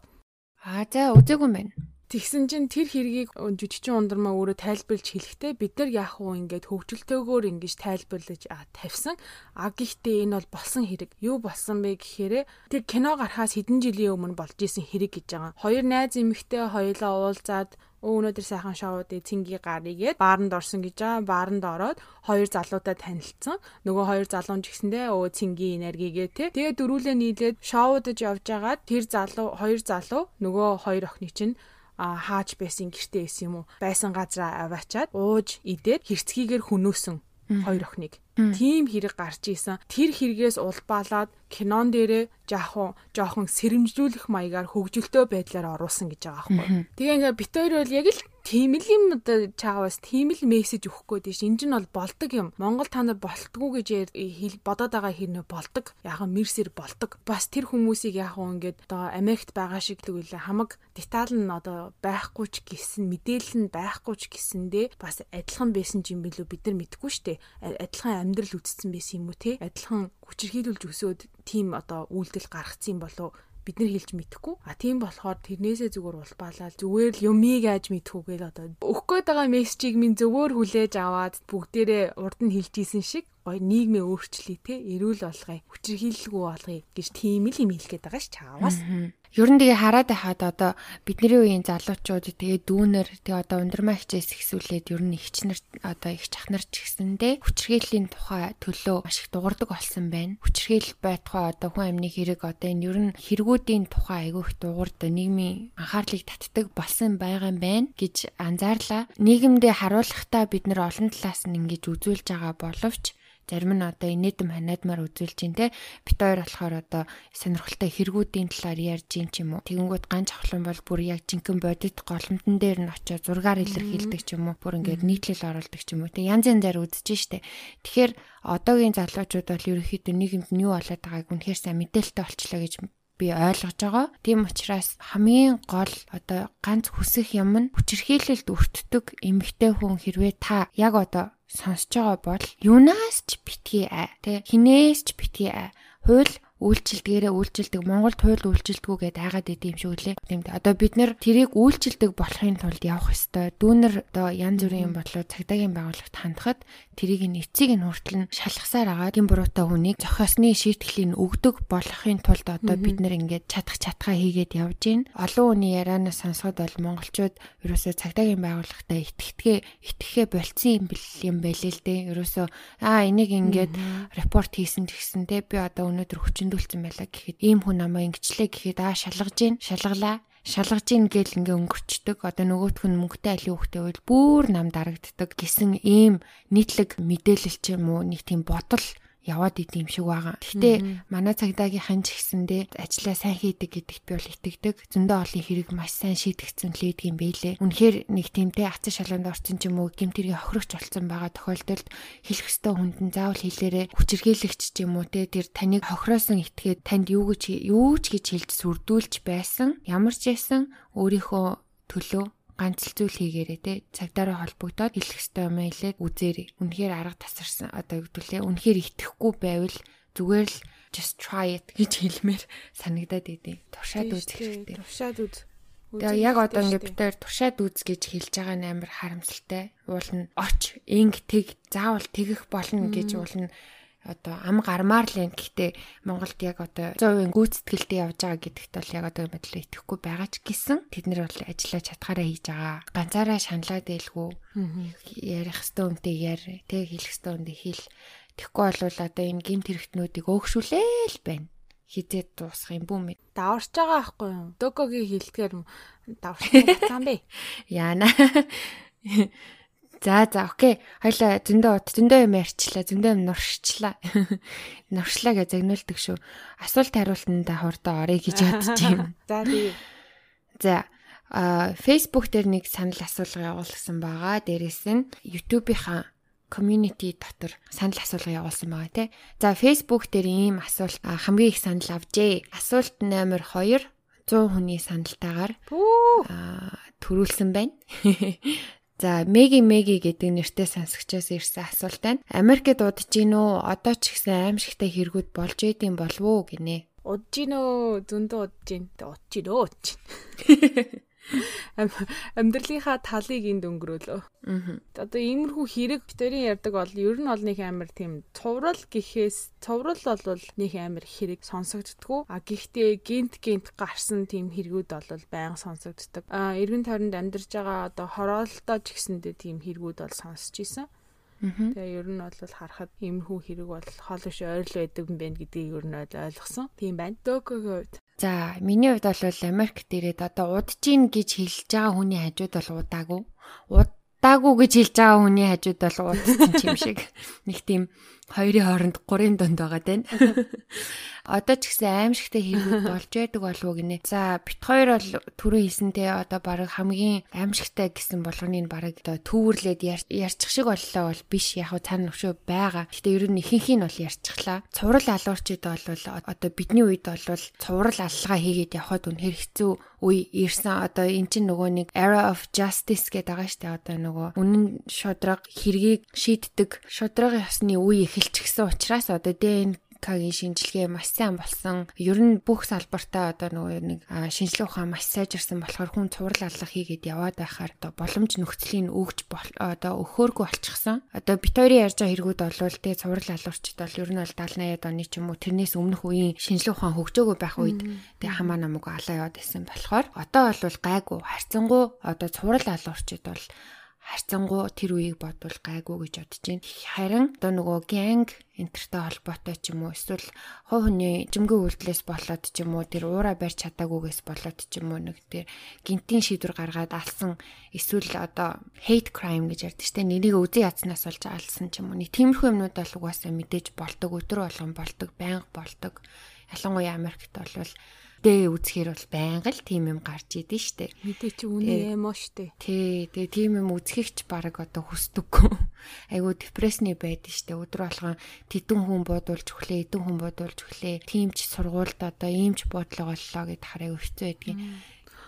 Аа за үзээгүй юм байна Тэгсэн чинь тэр хэргийг жүжигчин ундрмаа өөрөө тайлбарлаж хэлэхдээ бид нар яах вэ ингээд хөгжилтэйгөөр ингэж тайлбарлаж тавьсан. А гэхдээ энэ бол болсон хэрэг. Юу болсон бэ гэхээр тэр кино гарахаас хэдэн жилийн өмнө болж исэн хэрэг гэж байгаа. Хоёр найз эмэгтэй хоёулаа уулзаад өнөөдөр сайхан шоуд цэнгийн гарыгээд бааранд орсон гэж байгаа. Бааранд ороод хоёр залуутай танилцсан. Нөгөө хоёр залуу ч гэсэндээ өө цэнгийн энергигээ те. Тэгээ дөрүүлээ нийлээд шоудаж явж байгаад тэр залуу хоёр залуу нөгөө хоёр охины чинь хааж байсан гэртээ исэн юм уу? Байсан газраа аваачаад ууж идээд хэрцгийгээр хөнөөсөн хоёр охиныг. Тийм хэрэг гарч исэн. Тэр хэрэгээс улбаалаад кинон дээрээ жаахан жоохон сэрэмжлүүлэх маягаар хөгжилтөө байдлаар оруулсан гэж байгаа байхгүй. Тэгээ ингээ бит хоёр бол яг л тийм л юм чаагаас тийм л мессеж өгөх гээд тийш энэ нь бол болдог юм. Монгол та нар болтгүй гэж хэл бодоод байгаа хэрнээ болдог. Яг мэрсэр болдог. Бас тэр хүмүүсийг уу ингээд одоо Америкт байгаа шиг тэгвэл хамаг деталь нь одоо байхгүй ч гэсэн мэдээлэл нь байхгүй ч гэсэндээ бас адилхан байсан юм билүү бид нар мэдгүй штэ. Адилхан амьдрал үтцсэн байсан юм уу те? Адилхан хүчирхийлүүлж өсөөд тийм одоо үйлдэл гаргацсан болов бид нар хэлж мэдэхгүй. А тийм болохоор тэрнээсээ зүгээр улбаалал зүгээр л юмыг ааж мэдхүүгээл одоо өгөх гээд байгаа мессежийг минь зөвөр хүлээж аваад бүгдээрээ урд нь хэлжсэн шиг гой нийгмээ өөрчлөе те эрүүл болгоё хүчирхийлэлгүй болгоё гэж тийм л юм хэлгээд байгаа ш чаавас. Ер нь тэгээ хараад байхад одоо бидний үеийн залуучууд тэгээ дүүнер тэгээ одоо ундрмаа хичээс ихсүүлээд ер нь ихчнэр одоо их чахнар ч гэсэндээ хүчрхийллийн тухай төлөө маш их дуурдаг болсон байна. Хүчрхийлэл байтугай одоо хүн амны хэрэг одоо энэ ер нь хэрэгүүдийн тухай айгүй их дуурдаг нийгмийн анхаарлыг татдаг болсон байгаа юм байна гэж анзаарлаа. Нийгэмдээ харуулахдаа бид нар олон талаас нь ингэж үзүүлж байгаа боловч зарим нь одоо инээдэм ханиадмаар үзүүлж ин тэ бит хоёр болохоор одоо сонирхолтой хэрэгүүдийн талаар ярьж ин ч юм уу. Тэгэнгүүт ганц авахлан бол бүр яг жинхэнэ бодит голомтон дээр нь очиод зургаар илэрхийлдэг ч юм уу. Бүр ингээд нийтлэл оруулдаг ч юм уу тэг янз янзаар үзэж штэ. Тэгэхээр одоогийн залуучууд бол ерөөхдөө нийгэмд нь юу болоод байгааг үнэхээр сайн мэдээлэлтэй болчлоо гэж би ойлгож байгаа. Тийм учраас хамгийн гол одоо ганц хүсэх юм нь хүчирхийлэлд өртдөг эмэгтэй хүн хэрвээ та яг одоо сонсож байгаа бол юунаас ч битгий аа тэ хинээс ч битгий аа хууль үйлчлэлдгээрээ үйлчлдэг Монголд хууль үйлчлдэггүй гэдээ айгаад идэм шиг үлээ. Тийм дээ. Одоо бид нэр тэрийг үйлчлдэг болохын тулд явах ёстой. Дүүнер одоо янз бүрийн юм бодлоо цагдаагийн байгууллагт хандхад тэрийг нь эцийг нь хүртэл нь шалгасаар агаад тийм буруутай хүнийг зохиосны шийтгэлийг өгдөг болохын тулд одоо бид нэр ингээд чадах чатгаа хийгээд явж гин. Олон хүний ярианаас сонсоход бол монголчууд ерөөсөө цагдаагийн байгууллагатай итгэдгээ итгэхээ болцсон юм байлээ л дээ. Ерөөсөө аа энийг ингээд репорт хийсэн ч гэсэн те би одоо өнөөдөр хүчин хөндөөлсөн байлаа гэхэд ийм хүн намайг ингэчлээ гэхэд аа шалгаж гин шалгалаа шалгаж ийн гэл ингээ өнгөрчдөг. Одоо нөгөөх нь мөнгөтэй али хүүхдээ бол бүр нам дарагддаг гэсэн ийм нийтлэг мэдээлэл ч юм уу нэг тийм бодол яваад идэм шиг байгаа. Гэхдээ манай цагдаагийн ханж гисэндээ ажиллаа сайн хийдэг гэдэгт би бол итгэдэг. Зөндөө олон хэрэг маш сайн шийдэгдсэн л ийдэг юм бэлээ. Үнэхээр нэг тиймтэй ацсан шалганд орсон ч юм уу гимтэрийн охирогч болсон байгаа тохиолдолд хэлэх ёстой хүнд нь заавал хэлээрээ хүчирхийлэгч ч юм уу те тэр таныг хохироосон итгээд танд юу гэж юу ч гэж хэлж сүрдүүлж байсан. Ямар ч байсан өөрийнхөө төлөө ганц л зүйл хийгээрээ те цагдаараа холбогдоод хэлэх ёстой юм хэлээд үзээрэй. Үнэхээр арга тасарсан одоо югдүлээ. Үнэхээр итгэхгүй байвал зүгээр л just try it гэж хэлмээр санагдаад идэв. Туршаад үзэх хэрэгтэй. Туршаад үз. Тэгээ яг одоо ингээд бид хоёр туршаад үз гэж хэлж байгаа нь амар харамсалтай. Уул нь оч, инг, тэг, заавал тэгэх болно гэж уул нь одоо ам гармаар л юм. Гэхдээ Монголд яг одоо 100% гүйцэтгэлтэй явж байгаа гэдэгт бол яг одоо мэдлээ итгэхгүй байгаа ч гэсэн тэд нар бол ажиллаж чадхаараа хийж байгаа. Ганцаараа шаналаад байлгүй. Ярих хэвээр үнтэй яар, тэг хэлэх хэвээр үнтэй хэл. Тэгэхгүй бол одоо энэ гимт хэрэгтнүүдийг өөгшүүлээл байна хизээд дуусах юм бүү мэд. Даварч байгаа байхгүй юу? Докогийн хилдгээр даварч байгаа юм бэ? [LAUGHS] Яана. [LAUGHS] За за окей. Хоёлаа зөндөө зөндөө юм ярьчлаа. Зөндөө юм нуршчлаа. [LAUGHS] Нуршлаа гэж загнуулдаг шүү. Асуулт хариултанда хурдаа орё гэж бодож юм. [LAUGHS] За тий. За а Facebook дээр нэг санал асуулга явуулсан байгаа. Дээрээс нь YouTube-ийнхаа community дотор санал асуулга явуулсан байгаа тий. За Facebook дээр ийм асуулт хамгийн их санал авжээ. Асуулт номер 2 100 хүний саналтаагаар төрүүлсэн байна. [LAUGHS] За Меги Меги гэдэг нэртэй сонсогчоос ирсэн асуулт байна. Америкт удаж гин үү? Одоо ч гэсэн аимшигтай хэрэгүүд болж байдсан болов уу гинэ. Удаж гин үү? Зөндөө удаж гин. Удаж гин өө. [LAUGHS] амьдралынхаа талыг энд өнгөрөөлөө. Аа. Одоо иймэрхүү хэрэг битэрийн ярьдаг бол ер нь бол нэг амар тийм цуврал гэхээс цуврал бол нэг амар хэрэг сонсогддгүү. А гэхдээ гинт гинт гарсан тийм хэрэгүүд бол байнга сонсогддог. А эргэн тойронд амьдарч байгаа одоо хороолтоо ч гэсэндээ тийм хэрэгүүд бол сонсч ийсэн. Тэгээ ер нь бол харахад иймэрхүү хэрэг бол хоол иш ойрол байдаг юм байна гэдгийг ер нь ойлгосон. Тийм байна. Докогийн хувьд За миний хувьд бол Америкт ирээд одоо удаж ийн гэж хэлж байгаа хүний хажууд бол удаагүй. Удаагүй гэж хэлж байгаа хүний хажууд бол удсан юм шиг. Нэг тийм хоёрын хооронд гурийн донд байгаа тань. [LAUGHS] Одоо ч гэсэн аимшигтай хийгүүд болж байдаг болов уу гинэ. За бит хоёр бол түрүү хийсэнтэй одоо баг хамгийн аимшигтай гэсэн болгоныг баг одоо төвөрлээд ярьчих шиг боллоо бол биш. Яг цаана өшөө байгаа. Гэтэ ер нь ихэнх нь бол ярьчихлаа. Цуврал алуурчид бол одоо бидний үед бол цуврал аллага хийгээд явхад үнэхэр хэцүү үе ирсэн. Одоо эн чинь нөгөө нэг era of justice гэдэг байгаа штэ одоо нөгөө үнэн шудраг хэргийг шийддэг шудрагын ясны үе эхэлчихсэн учраас одоо ДНК Кагийн шинжилгээ маш сайн болсон. Ер нь бүх салбартаа одоо нөгөө нэг шинжилгээ ухаан маш сайжирсан болохоор хүн цуврал аллах хийгээд яваад байхаар одоо боломж нөхцөлийн өгж одоо өхөөргөө болчихсон. Одоо бит хоёрын ярьж байгаа хэрэгүүд болвол тэг цуврал алуурчд бол ер нь бол 70 80-аад оны ч юм уу тэрнээс өмнөх үеийн шинжилгээ ухаан хөгжөөгөө байх үед тэг хамаа намайг алаа яваад байсан болохоор одоо бол гайгүй харьцангуй одоо цуврал алуурчд бол харьцангуй тэр үеийг бодвол гайгүй гэж бодож байна. Харин одоо нөгөө гэнг энтертэй холбоотой ч юм уу эсвэл хувь хүний жимгэн үйлдэлээс болоод ч юм уу тэр уура барьж чадаагүйгээс болоод ч юм уу нэг тэр гинтийн шийдвэр гаргаад алсан эсвэл одоо hate crime гэж ярьдаг штэ. Нэрийг үзэн ядснаас болж алсан ч юм уу. Нэг тиймэрхүү юмнууд бол угаасаа мэдээж болдог өдөр болгон болдог байнга болдог. Ялангуяа Америкт бол дэ үзэхээр бол байнга л тийм юм гарч идэв штэ. Мэдээ чи үнэ юм уу штэ. Тий, тэгээ тийм юм үзэхийг ч баг одоо хүсдэггүй. [LAUGHS] Айгу депрессны байдаг штэ. Өдөр болгон тедэн хүн буудуулж өглөө, эдэн хүн буудуулж өглөө. Тийм ч сургуульд одоо ийм ч бодлого боллоо гэд хараа өвчтөө байдгийн.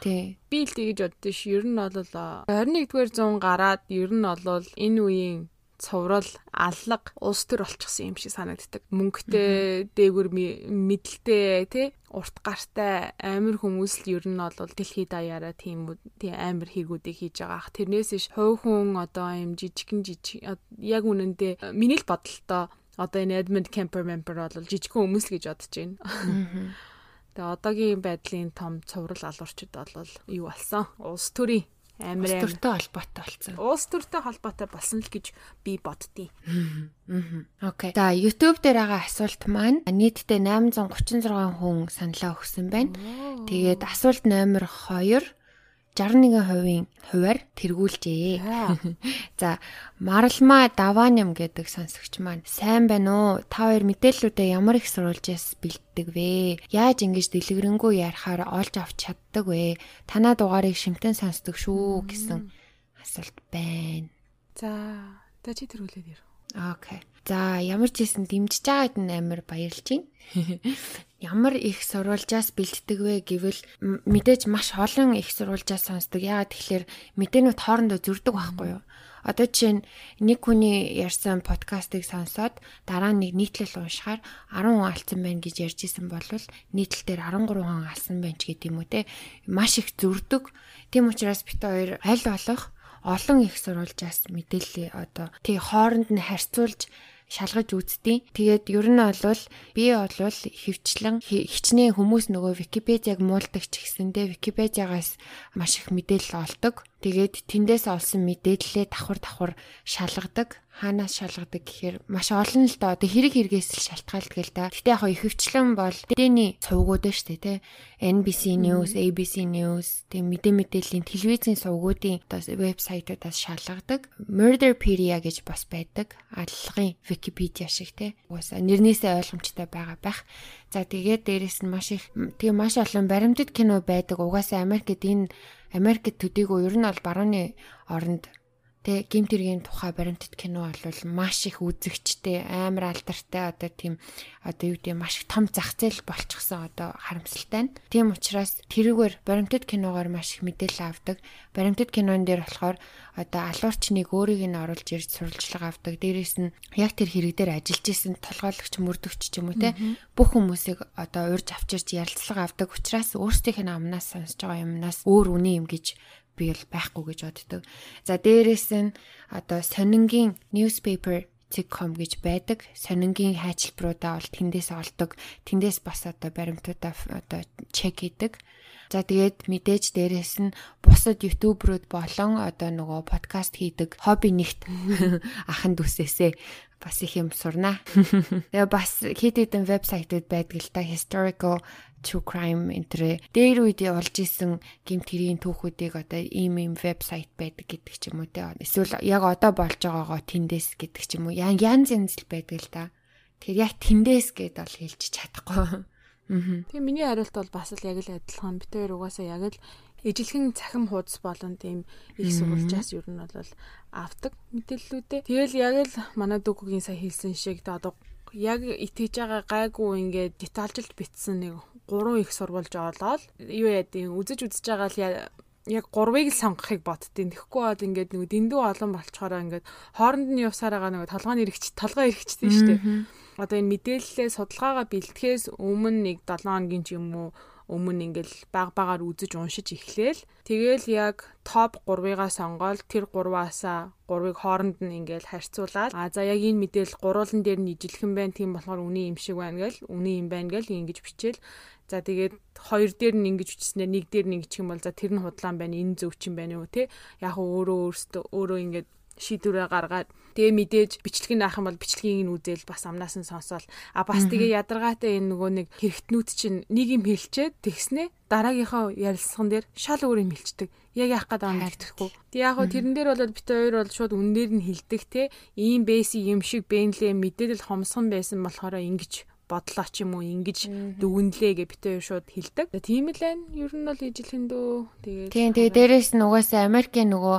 Тий. Би л тэгэж боддоо ш. Ер нь бол 21-р зуун гараад ер нь бол энэ үеийн цуврал аллаг улс төр болчихсон юм шиг санагддаг. Мөнгөтэй, дээгүр мэдлэлтэй, тий урт гартай амир хүмүүс л ер нь бол дэлхийд даяараа тийм тийм амир хийгүүдийг хийж байгаа ах. Тэрнээс иш хувь хүн одоо юм жижигэн жижиг яг үнэндээ миний л бодолтой одоо энэ Edmund Kemper member бол жижигхэн хүмүүс л гэж бодож байна. Тэгээ одоогийн байдлын том цуврал алуурчид бол юу болсон? Улс төрийн Амар улс төртэй холбоотой болсон. Улс төртэй холбоотой болсон л гэж би боддتي. Окей. За YouTube дээр байгаа асуулт маань нийтдээ 836 хүн саналаа өгсөн байна. Тэгээд асуулт номер 2 61%-ийн хуваар тэргүүлжээ. [LAUGHS] За, Маралма Даваням гэдэг сонсогч маань сайн байна уу? Та хоёр мэдээллүүдээ ямар их сурвалжээс бэлддэг вэ? Яаж ингэж дэлгэрэнгүй ярихаар олж авч чаддаг вэ? Танаа дугаарыг шимтэн сонсдог шүү гэсэн асуулт байна. За, та чи тэргүүлээд ир. Окей. За ямар ч хэсэн дэмжиж байгаад нь амар баярлж байна. [LAUGHS] Ямар их сурвалжаас бэлддэг вэ гэвэл мэдээж маш олон их сурвалжаас сонсдог. Яагаад тэгэхээр мэдээнүүд хоорондоо зөрдөг байхгүй юу? Одоо жишээ нь нэг хүний ярьсан подкастыг сонсоод дараа нь нэг нийтлэл уушгаар 10 хүн алдсан байна гэж ярьж исэн бол нийтлэл дээр 13 хүн алсан байна ч гэдэг юм уу те. Маш их зөрдөг. Тийм учраас бит хоёр аль болох олон их сурвалжаас мэдээлэл одоо тий хооронд нь харьцуулж шалгаж үзтiin. Тэгээд ер нь бол би бол хөвчлэн хичнээн хүмүүс нөгөө Википедиаг муулдаг ч гэсэндээ Википедиагаас маш их мэдээлэл олдог. Тэгээд тэндээс олсон мэдээллээ давхар давхар шалгадаг хаанаас шалгадаг гэхээр маш олон л доо хэрэг хэрэгээс л шалтгаалдаг л да. Гэтэ яг ихэвчлэн бол дэний сувгууд шүү дээ, тэ. NBC News, ABC News, тэг мэдээ мэдээллийн телевизийн сувгуудын одоо вебсайтуудаас шалгадаг. Murderpedia гэж бас байдаг. Аллагын Wikipedia шиг тэ. Угаасаа нэрнээсээ ойлгомжтой байгаа байх. За тэгээд дээрэс нь маш их тэгээ маш олон баримтат кино байдаг. Угаасаа Америкт энэ Америкт төдийгүй ер нь бол барууны оронд Тэ гимтэргийн тухай баримтат кино бол маш их үзэгчтэй, амар алдартай одоо тийм одоо юу гэдэг маш их том зах зээл болчихсон одоо харамсалтай нь. Тийм учраас тэрүүгээр баримтат киногоор маш их мэдээлэл авдаг. Баримтат кинон дээр болохоор одоо алуурчныг өөрийг нь оруулж ирж сурвалжлага авдаг. Дээрээс нь яг тэр хэрэг дээр ажиллаж исэн толгойлогч, мөрдөгч ч юм уу те бүх хүмүүсийг одоо урьж авчирч ярилцлага авдаг учраас өөрсдийнх нь амнаас сонсож байгаа юмнаас өөр үнэ юм гэж би бол байхгүй гэж боддог. За дээрэс нь одоо сонингийн newspaper .com гэж байдаг. Сонингийн хайчилбаруудаа бол тэндээс олдог. Тэндээс бас одоо баримтуудаа одоо чек хийдэг. За тэгээд мэдээж дээрэс нь бусад ютуберүүд болон одоо нөгөө подкаст хийдэг хобби нэгт [LAUGHS] ахын дүүсээсээ бас их юм сурнаа. [LAUGHS] Тэгээ бас хэд хэдэн вебсайтууд байдаг л та historical true crime энтрэ дээр үед олж исэн гимт хэрийн түүхүүдийг одоо ийм ийм вебсайт байдаг гэдэг ч юм уу те. Эсвэл яг одоо болж байгаагаа тэндээс гэдэг ч юм уу. Ян янз янз л байдаг л та. Тэгэхээр яг тэндээс гэд бол хэлж чадахгүй. [LAUGHS] Тэгээ миний хариулт бол бас л яг л адилхан. Бид хоёр угаасаа яг л Ижилхэн цахим хуудас болон тийм их сурвалжаас ер нь бол авдаг мэдээллүүдээ. Тэгэл яг л манай дүүгийн сая хэлсэн шиг одоо яг итгэж байгаа гайгүй ингээд детальжилт битсэн нэг гурван их сурвалж олоод юу яадیں۔ Үзэж үзэж байгаа л яг гурвыг л сонгохыг боддtiin. Тэгэхгүй бол ингээд нэг дэндүү олон болчхороо ингээд хооронд нь явсаар байгаа нэг толгойн эргч толгой эргчтэй шүү дээ. Одоо энэ мэдээллээ судалгаагаа бэлтгэхээс өмнө нэг 7 хоногийн ч юм уу өмнө ингээл баг багаар үзэж уншиж эхлээл. Тэгэл яг топ 3-ыгаа сонгоод тэр 3-аасаа 3-ыг хооронд нь ингээл харьцуулаад а за яг энэ мэдээлэл гурвуулан дээр нь ижилхэн байна тийм болохоор үний юм шиг байна гэл үний юм байна гэл ингэж бичээл. За тэгээд хоёр дээр нь ингэж үчснээр нэг дээр нь ингэчих юм бол за тэр нь худлаан байна, энэ зөв чинь байна уу те. Яг өөрөө өөртөө өөрөө ингэж шийдвэрээ гаргаад тэгээ мэдээж бичлэг нь авах юм бол бичлэгийг нь үзэл бас амнаас нь сонсоол а бас тэгээ ядаргаатай энэ нөгөө нэг хэрэгтнүүд чинь нэг юм хэлчээд тэгснэ дараагийнхаа ярилцсан дээр шал өөр юм хэлцдэг яг яах гээд байгаа юм гэхгүй тэг яг хөө тэрэн дээр бол бит хоёр бол шууд үнээр нь хэлдэг те ийм бэси юм шиг бэнлээ мэдээлэл хомсгон байсан болохоор ингэж бодлоо ч юм уу ингэж дүгнлээ гэж битээ шууд хэлдэг. Тийм л байна. Ер нь бол ижилхэндөө тэгээд Тийм тэгээд дээрэс нь угаасаа Америкийн нөгөө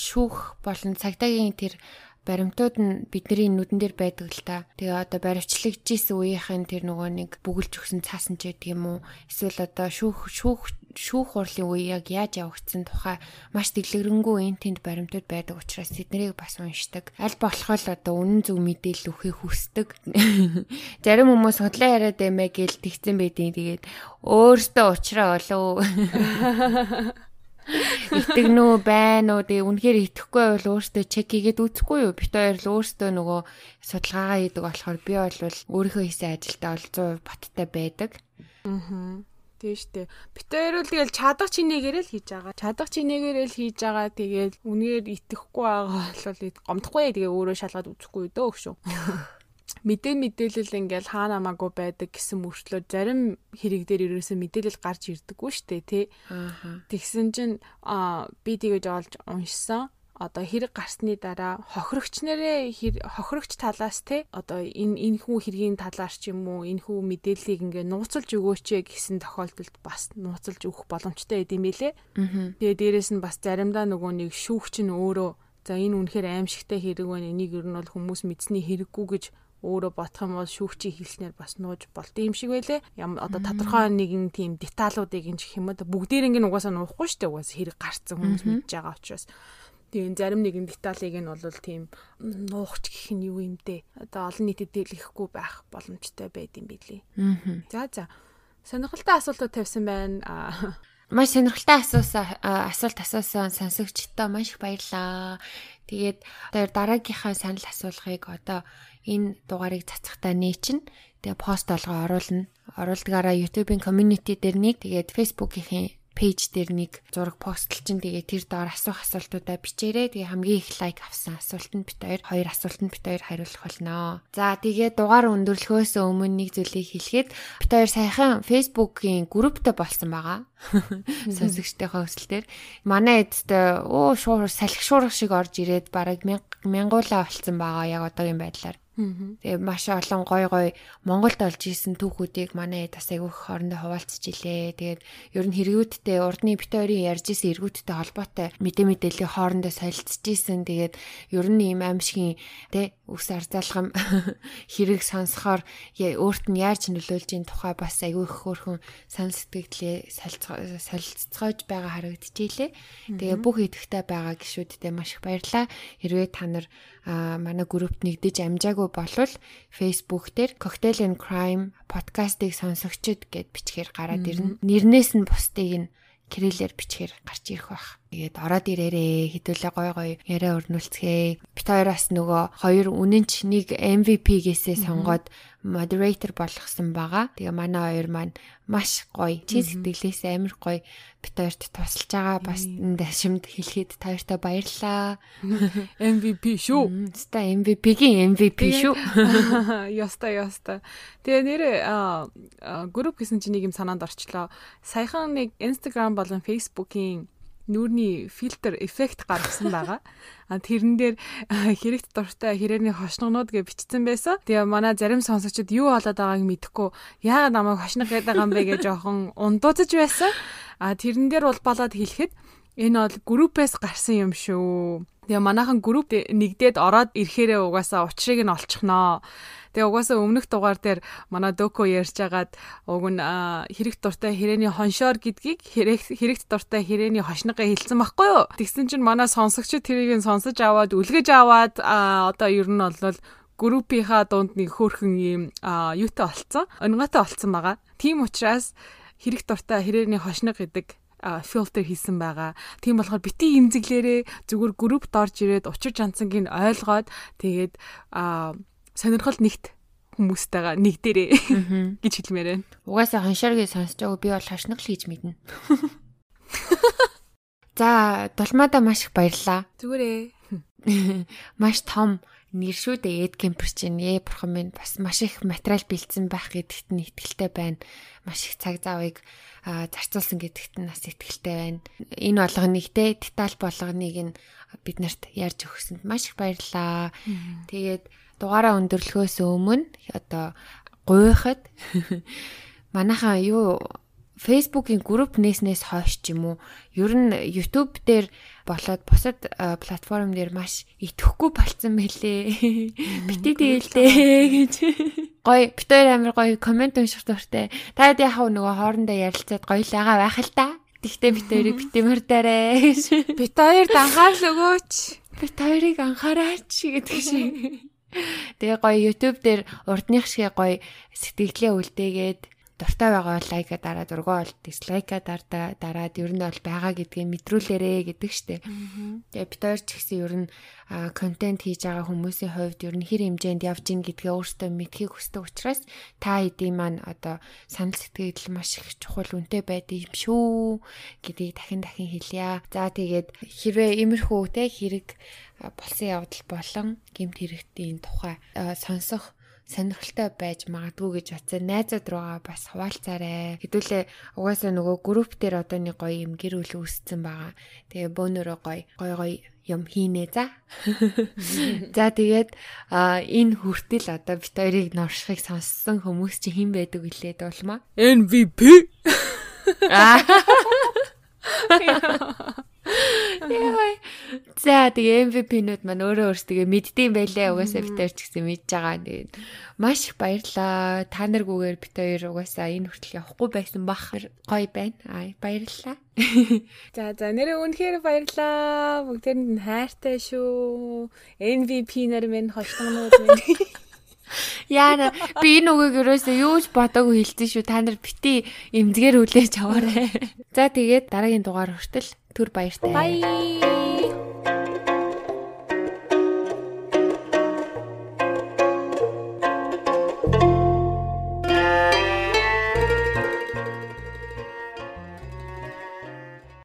шүүх болон цагдаагийн тэр баримтууд нь бидний нүдэн дээр байдаг л та. Тэгээ одоо баривчлагжсэн үеийнхэн тэр нөгөө нэг бүгэлж өгсөн цаасан ч гэдэг юм уу? Эсвэл одоо шүүх шүүх шүүх хурлын үе яг яаж явагдсан тухай маш дэлгэрэнгүй энэ тэнд баримтууд байдаг учраас тэднийг бас уншдаг. Аль болох л одоо үнэн зөв мэдээлэл өгөхийг хүсдэг. [LAUGHS] Зарим хүмүүс судлаа яриад баймаа гэл тэгсэн байдیں۔ Тэгээд өөртөө уучраа болов. [LAUGHS] итгэнүү байна уу тэгээ үнэхээр итгэхгүй бол өөртөө чек хийгээд үзэхгүй юу бит хоёр л өөртөө нөгөө судалгаагаа хийдэг болохоор би бол өөрийнхөө хийсэн ажилдаа бол 100% баттай байдаг. Аа. Тийм шүү дээ. Бит хоёр л тэгэл чадах чинээгээр л хийж байгаа. Чадах чинээгээр л хийж байгаа. Тэгээд үнээр итгэхгүй байгаа [LAUGHS] бол гомдохгүй тэгээ өөрөө шалгаад үзэхгүй дөө шүү. [LAUGHS] мэдээ мэдээлэл ингээл хаана намаагүй байдаг гэсэн мөрчлөө зарим хэрэг дээр ерөөсөө мэдээлэл гарч ирдэггүй штэ тий. Тэгсэн чинь би тэгэж олж уншсан одоо хэрэг гарсны дараа хохирогч нэрээ хохирогч талаас те одоо энэ энэ хүү хэргийн талаар ч юм уу энэ хүү мэдээллийг ингээ нууцлж өгөөч гэсэн тохиолдолд бас нууцлж өгөх боломжтой гэдэм билээ. Тэгээ дээрэс нь бас заримдаа нөгөө нэг шүүгч нь өөрөө за энэ үнэхээр аимшигтай хэрэг байна энийг ер нь бол хүмүүс мэдсний хэрэггүй гэж өөрөө бодох юм бол шүүгчийн хэлснээр бас нууж болт юм шиг байлээ. Ям одоо тодорхой нэгэн тийм деталуудыг энэ гэх юм уу бүгдээр ингэ угаасаа нуухгүй шүү дээ. Угаасаа хэрэг гарцсан хүмүүс мэдж байгаа учраас. Тэгээ зарим нэгэн деталыг нь бол тийм нуухч гэх нь юу юм дээ. Одоо олон нийтэд дэлгэхгүй байх боломжтой байд юм билий. За за. Сонирхолтой асуултууд тавьсан байна. Маш сонирхолтой асуусан асуулт асуусан сонсогчдоо маш их баярлаа. Тэгээд одоо дараагийнхаа санал асуулгыг одоо энэ дугаарыг цацахтаа нээчин. Тэгээ пост олгоо оруулна. Оруулдгаараа YouTube-ийн community дээр нэг тэгээд Facebook-ийн пэйж дээр нэг зураг постлчин тэгээ тэр доор асуух асуултуудаа бичээрэй. Тэгээ хамгийн их лайк авсан асуултанд бит хоёр хоёр асуултанд бит хоёр хариулах болно. За тэгээ дугаар өндөрлөхөөс өмнө нэг зүйлийг хэлэхэд бит хоёр саяхан Facebook-ийн групптэй болсон байгаа. [LAUGHS] Сонсогчдийнхоо өсөлтөөр манай эдтэй оо шуур салхи шуурах шиг орж ирээд бараг мянгуулаа болцсон байгаа яг одоогийн байдлаар. Тэгээ маш олон гой гой Монголд олж исэн түүхүүдийг манай бас айгүйх хоорондоо хуваалцж илээ. Тэгээд ер нь хэрэгүүдтэй урдны бит хоёрын ярьж исэн эргүүдтэй холбоотой мэдээ мэдээллийн хоорондоо солилцож исэн. Тэгээд ер нь ийм аимшигын тэ үс арзаалгам [LAUGHS] хэрэг сонсохоор өөрт нь яаж нөлөөлж ийн тухай бас айгүй их хөөрхөн санал сэтгэлээ солилцоож байгаа харагдчихжээ. Тэгээ бүх идэвхтэй байгаа гişүүдтэй маш их баярлаа. Хэрвээ та нар манай группт нэгдэж амжаагүй болвол Facebook дээр Cocktail and Crime подкастыг сонсогчд гэд бичгээр гараад ирнэ. Нэрнээс нь бусдыг нь кириллээр бичгээр гарч ирэх байх. Тэгээд ороод ирээрээ хідүүлээ гой гой яриа өрнүүлцгээе. Бит хоёроос нөгөө хоёр үнэнч нэг MVP гээсээ сонгоод moderator болгосон байгаа. Тэгээ манай хоёр маань маш гоё. Чи сэтгэлээс амар гоё бит хоёрт тусалж байгаа. Бас дашимд хэлэхэд та хоёртай баярлаа. [LAUGHS] MVP шүү. Ста MVP-гийн MVP шүү. [LAUGHS] Яста яста. Тэгээ нэрээ групп гэсэн чинь нэг юм санаанд орчлоо. Саяхан нэг Instagram болон Facebook-ийн нүүрний фильтр эффект гаргасан байгаа. А тэрэн дээр хэрэгт дуртай хэрээний хошногнууд гэж бичсэн байсан. Тэгээ манай зарим сонсогчид юу болоод байгааг мэдэхгүй яагаад намайг хошног гэдэг юм бэ гэж жоохон ундуудаж байсан. А тэрэн дээр бол балаад хэлэхэд энэ бол группээс гарсан юм шүү. Тэгээ манайхан групп нэгдээд ороод ирэхээрээ угаасаа учрыг нь олчихноо. Тэгээ угаасаа өмнөх дугаар дээр манай Доко ярьж агаад уг нь хэрэг дуртай хэрээний хоншоор гэдгийг хэрэгт дуртай хэрээний хошногоо хэлсэн байхгүй юу? Тэгсэн чинь манай сонсогчид тэрийг нь сонсож аваад үлгэж аваад одоо ер нь бол группийнхаа дунд нэг хөөрхөн юм юутай болцсон. Онготой болцсон байгаа. Тийм учраас хэрэг дуртай хэрээний хошног гэдэг фильтр хийсэн байгаа. Тийм болохоор бити имзэглээрээ зүгээр группт орж ирээд учир жанцангийг ойлгоод тэгээд сонирхол нэгт хүмүүстэйгээ нэг дээрээ [LAUGHS] гэж хэлмээр байна. Угаасаа хоншоргийн сонсож байгааг би бол хашнаг л хийж мэднэ. [LAUGHS] За, долмаада маш их баярлаа. Зүгээрээ. [LAUGHS] Маш том нэр шүү дээ Эд Кемпер чинь ээ бурхан минь бас маш их материал бэлдсэн байх гэдэгт нь итгэлтэй байна. Маш их цаг завыг зарцуулсан гэдэгт нь бас итгэлтэй байна. Энэ болгоныг те деталь болгоныг нь бид нарт ярьж өгсөнд маш их баярлалаа. Тэгээд дугаараа өндөрлөхөөс өмнө одоо гуйхад [LAUGHS] манайхаа юу Facebook-ийн групп нээснээс хойш ч юм уу ер нь YouTube дээр болоод бусад платформ дээр маш итгэхгүй болцсон мэлээ. Бити дээлтэй гэж. Гой битээр амир гоё комент унших дуртай. Та яхав нөгөө хоорондоо ярилцаад гоё л байгаа байх л та. Тэгтээ бит хоёрыг [LAUGHS] битэмэр дээрээ гэж. Бит хоёрт анхаарал өгөөч. Бит хоёрыг анхаараач гэдэг шиг. Тэгээ гоё YouTube дээр урдных шиг гоё сэтгэлээ үлдээгээд дуртай байгаа бол лайка дараа дургаа бол дислайка дараа дараад ер нь бол байгаа гэдгийг мэдрүүлээрэ гэдэг штеп. Тэгээ бид хоёр ч гэсэн ер нь контент хийж байгаа хүмүүсийн хувьд ер нь хэр хэмжээнд явж ин гэдгээ өөртөө мэдхийг хүсдэг учраас та хэдийн маань одоо санал сэтгэл маш их чухал үнэтэй байдаг юм шүү гэдгийг дахин дахин хэлье. За тэгээд хэрвээ имерхүү те хэрэг болсон явдал болон гемт хэрэгтийн тухай сонсох сонирхолтой байж магадгүй гэж бодсон. Найзууд руугаа бас хуваалцаарай. Хэдүүлээ угаасаа нөгөө групп дээр одоо нэг гоё юм гэр бүл үүссэн байгаа. Тэгээ бөөнөрөө гоё гоё гоё юм хийнэ за. [LAUGHS] За тэгээд энэ хүртэл одоо бит хоёрыг норшихыг сонссон хүмүүс чи хэн байдаг вүлээд болмаа? MVP. Яа. За тэгээ MVP-нүүд маань өөрөө өөрсдөө мэддэм байлээ. Угаасаа хоёр ч гэсэн мэдж байгаа. Тэгээд маш их баярлаа. Та наргүйгээр хоёр угаасаа энэ хүртэл явахгүй байсан бах гоё байна. Аа баярлалаа. За за нэрээ үнэхээр баярлаа. Бүгдээрэнд нь хайртай шүү. MVP нар минь хошлогнууд минь. Яана би энэ үгийг ерөөсөө юу ч бодоогүй хэлсэн шүү. Та нар бити эмзгээр хүлээж аваарай. [LAUGHS] За тэгээд дараагийн дугаар хүртэл түр баяртай. Bye.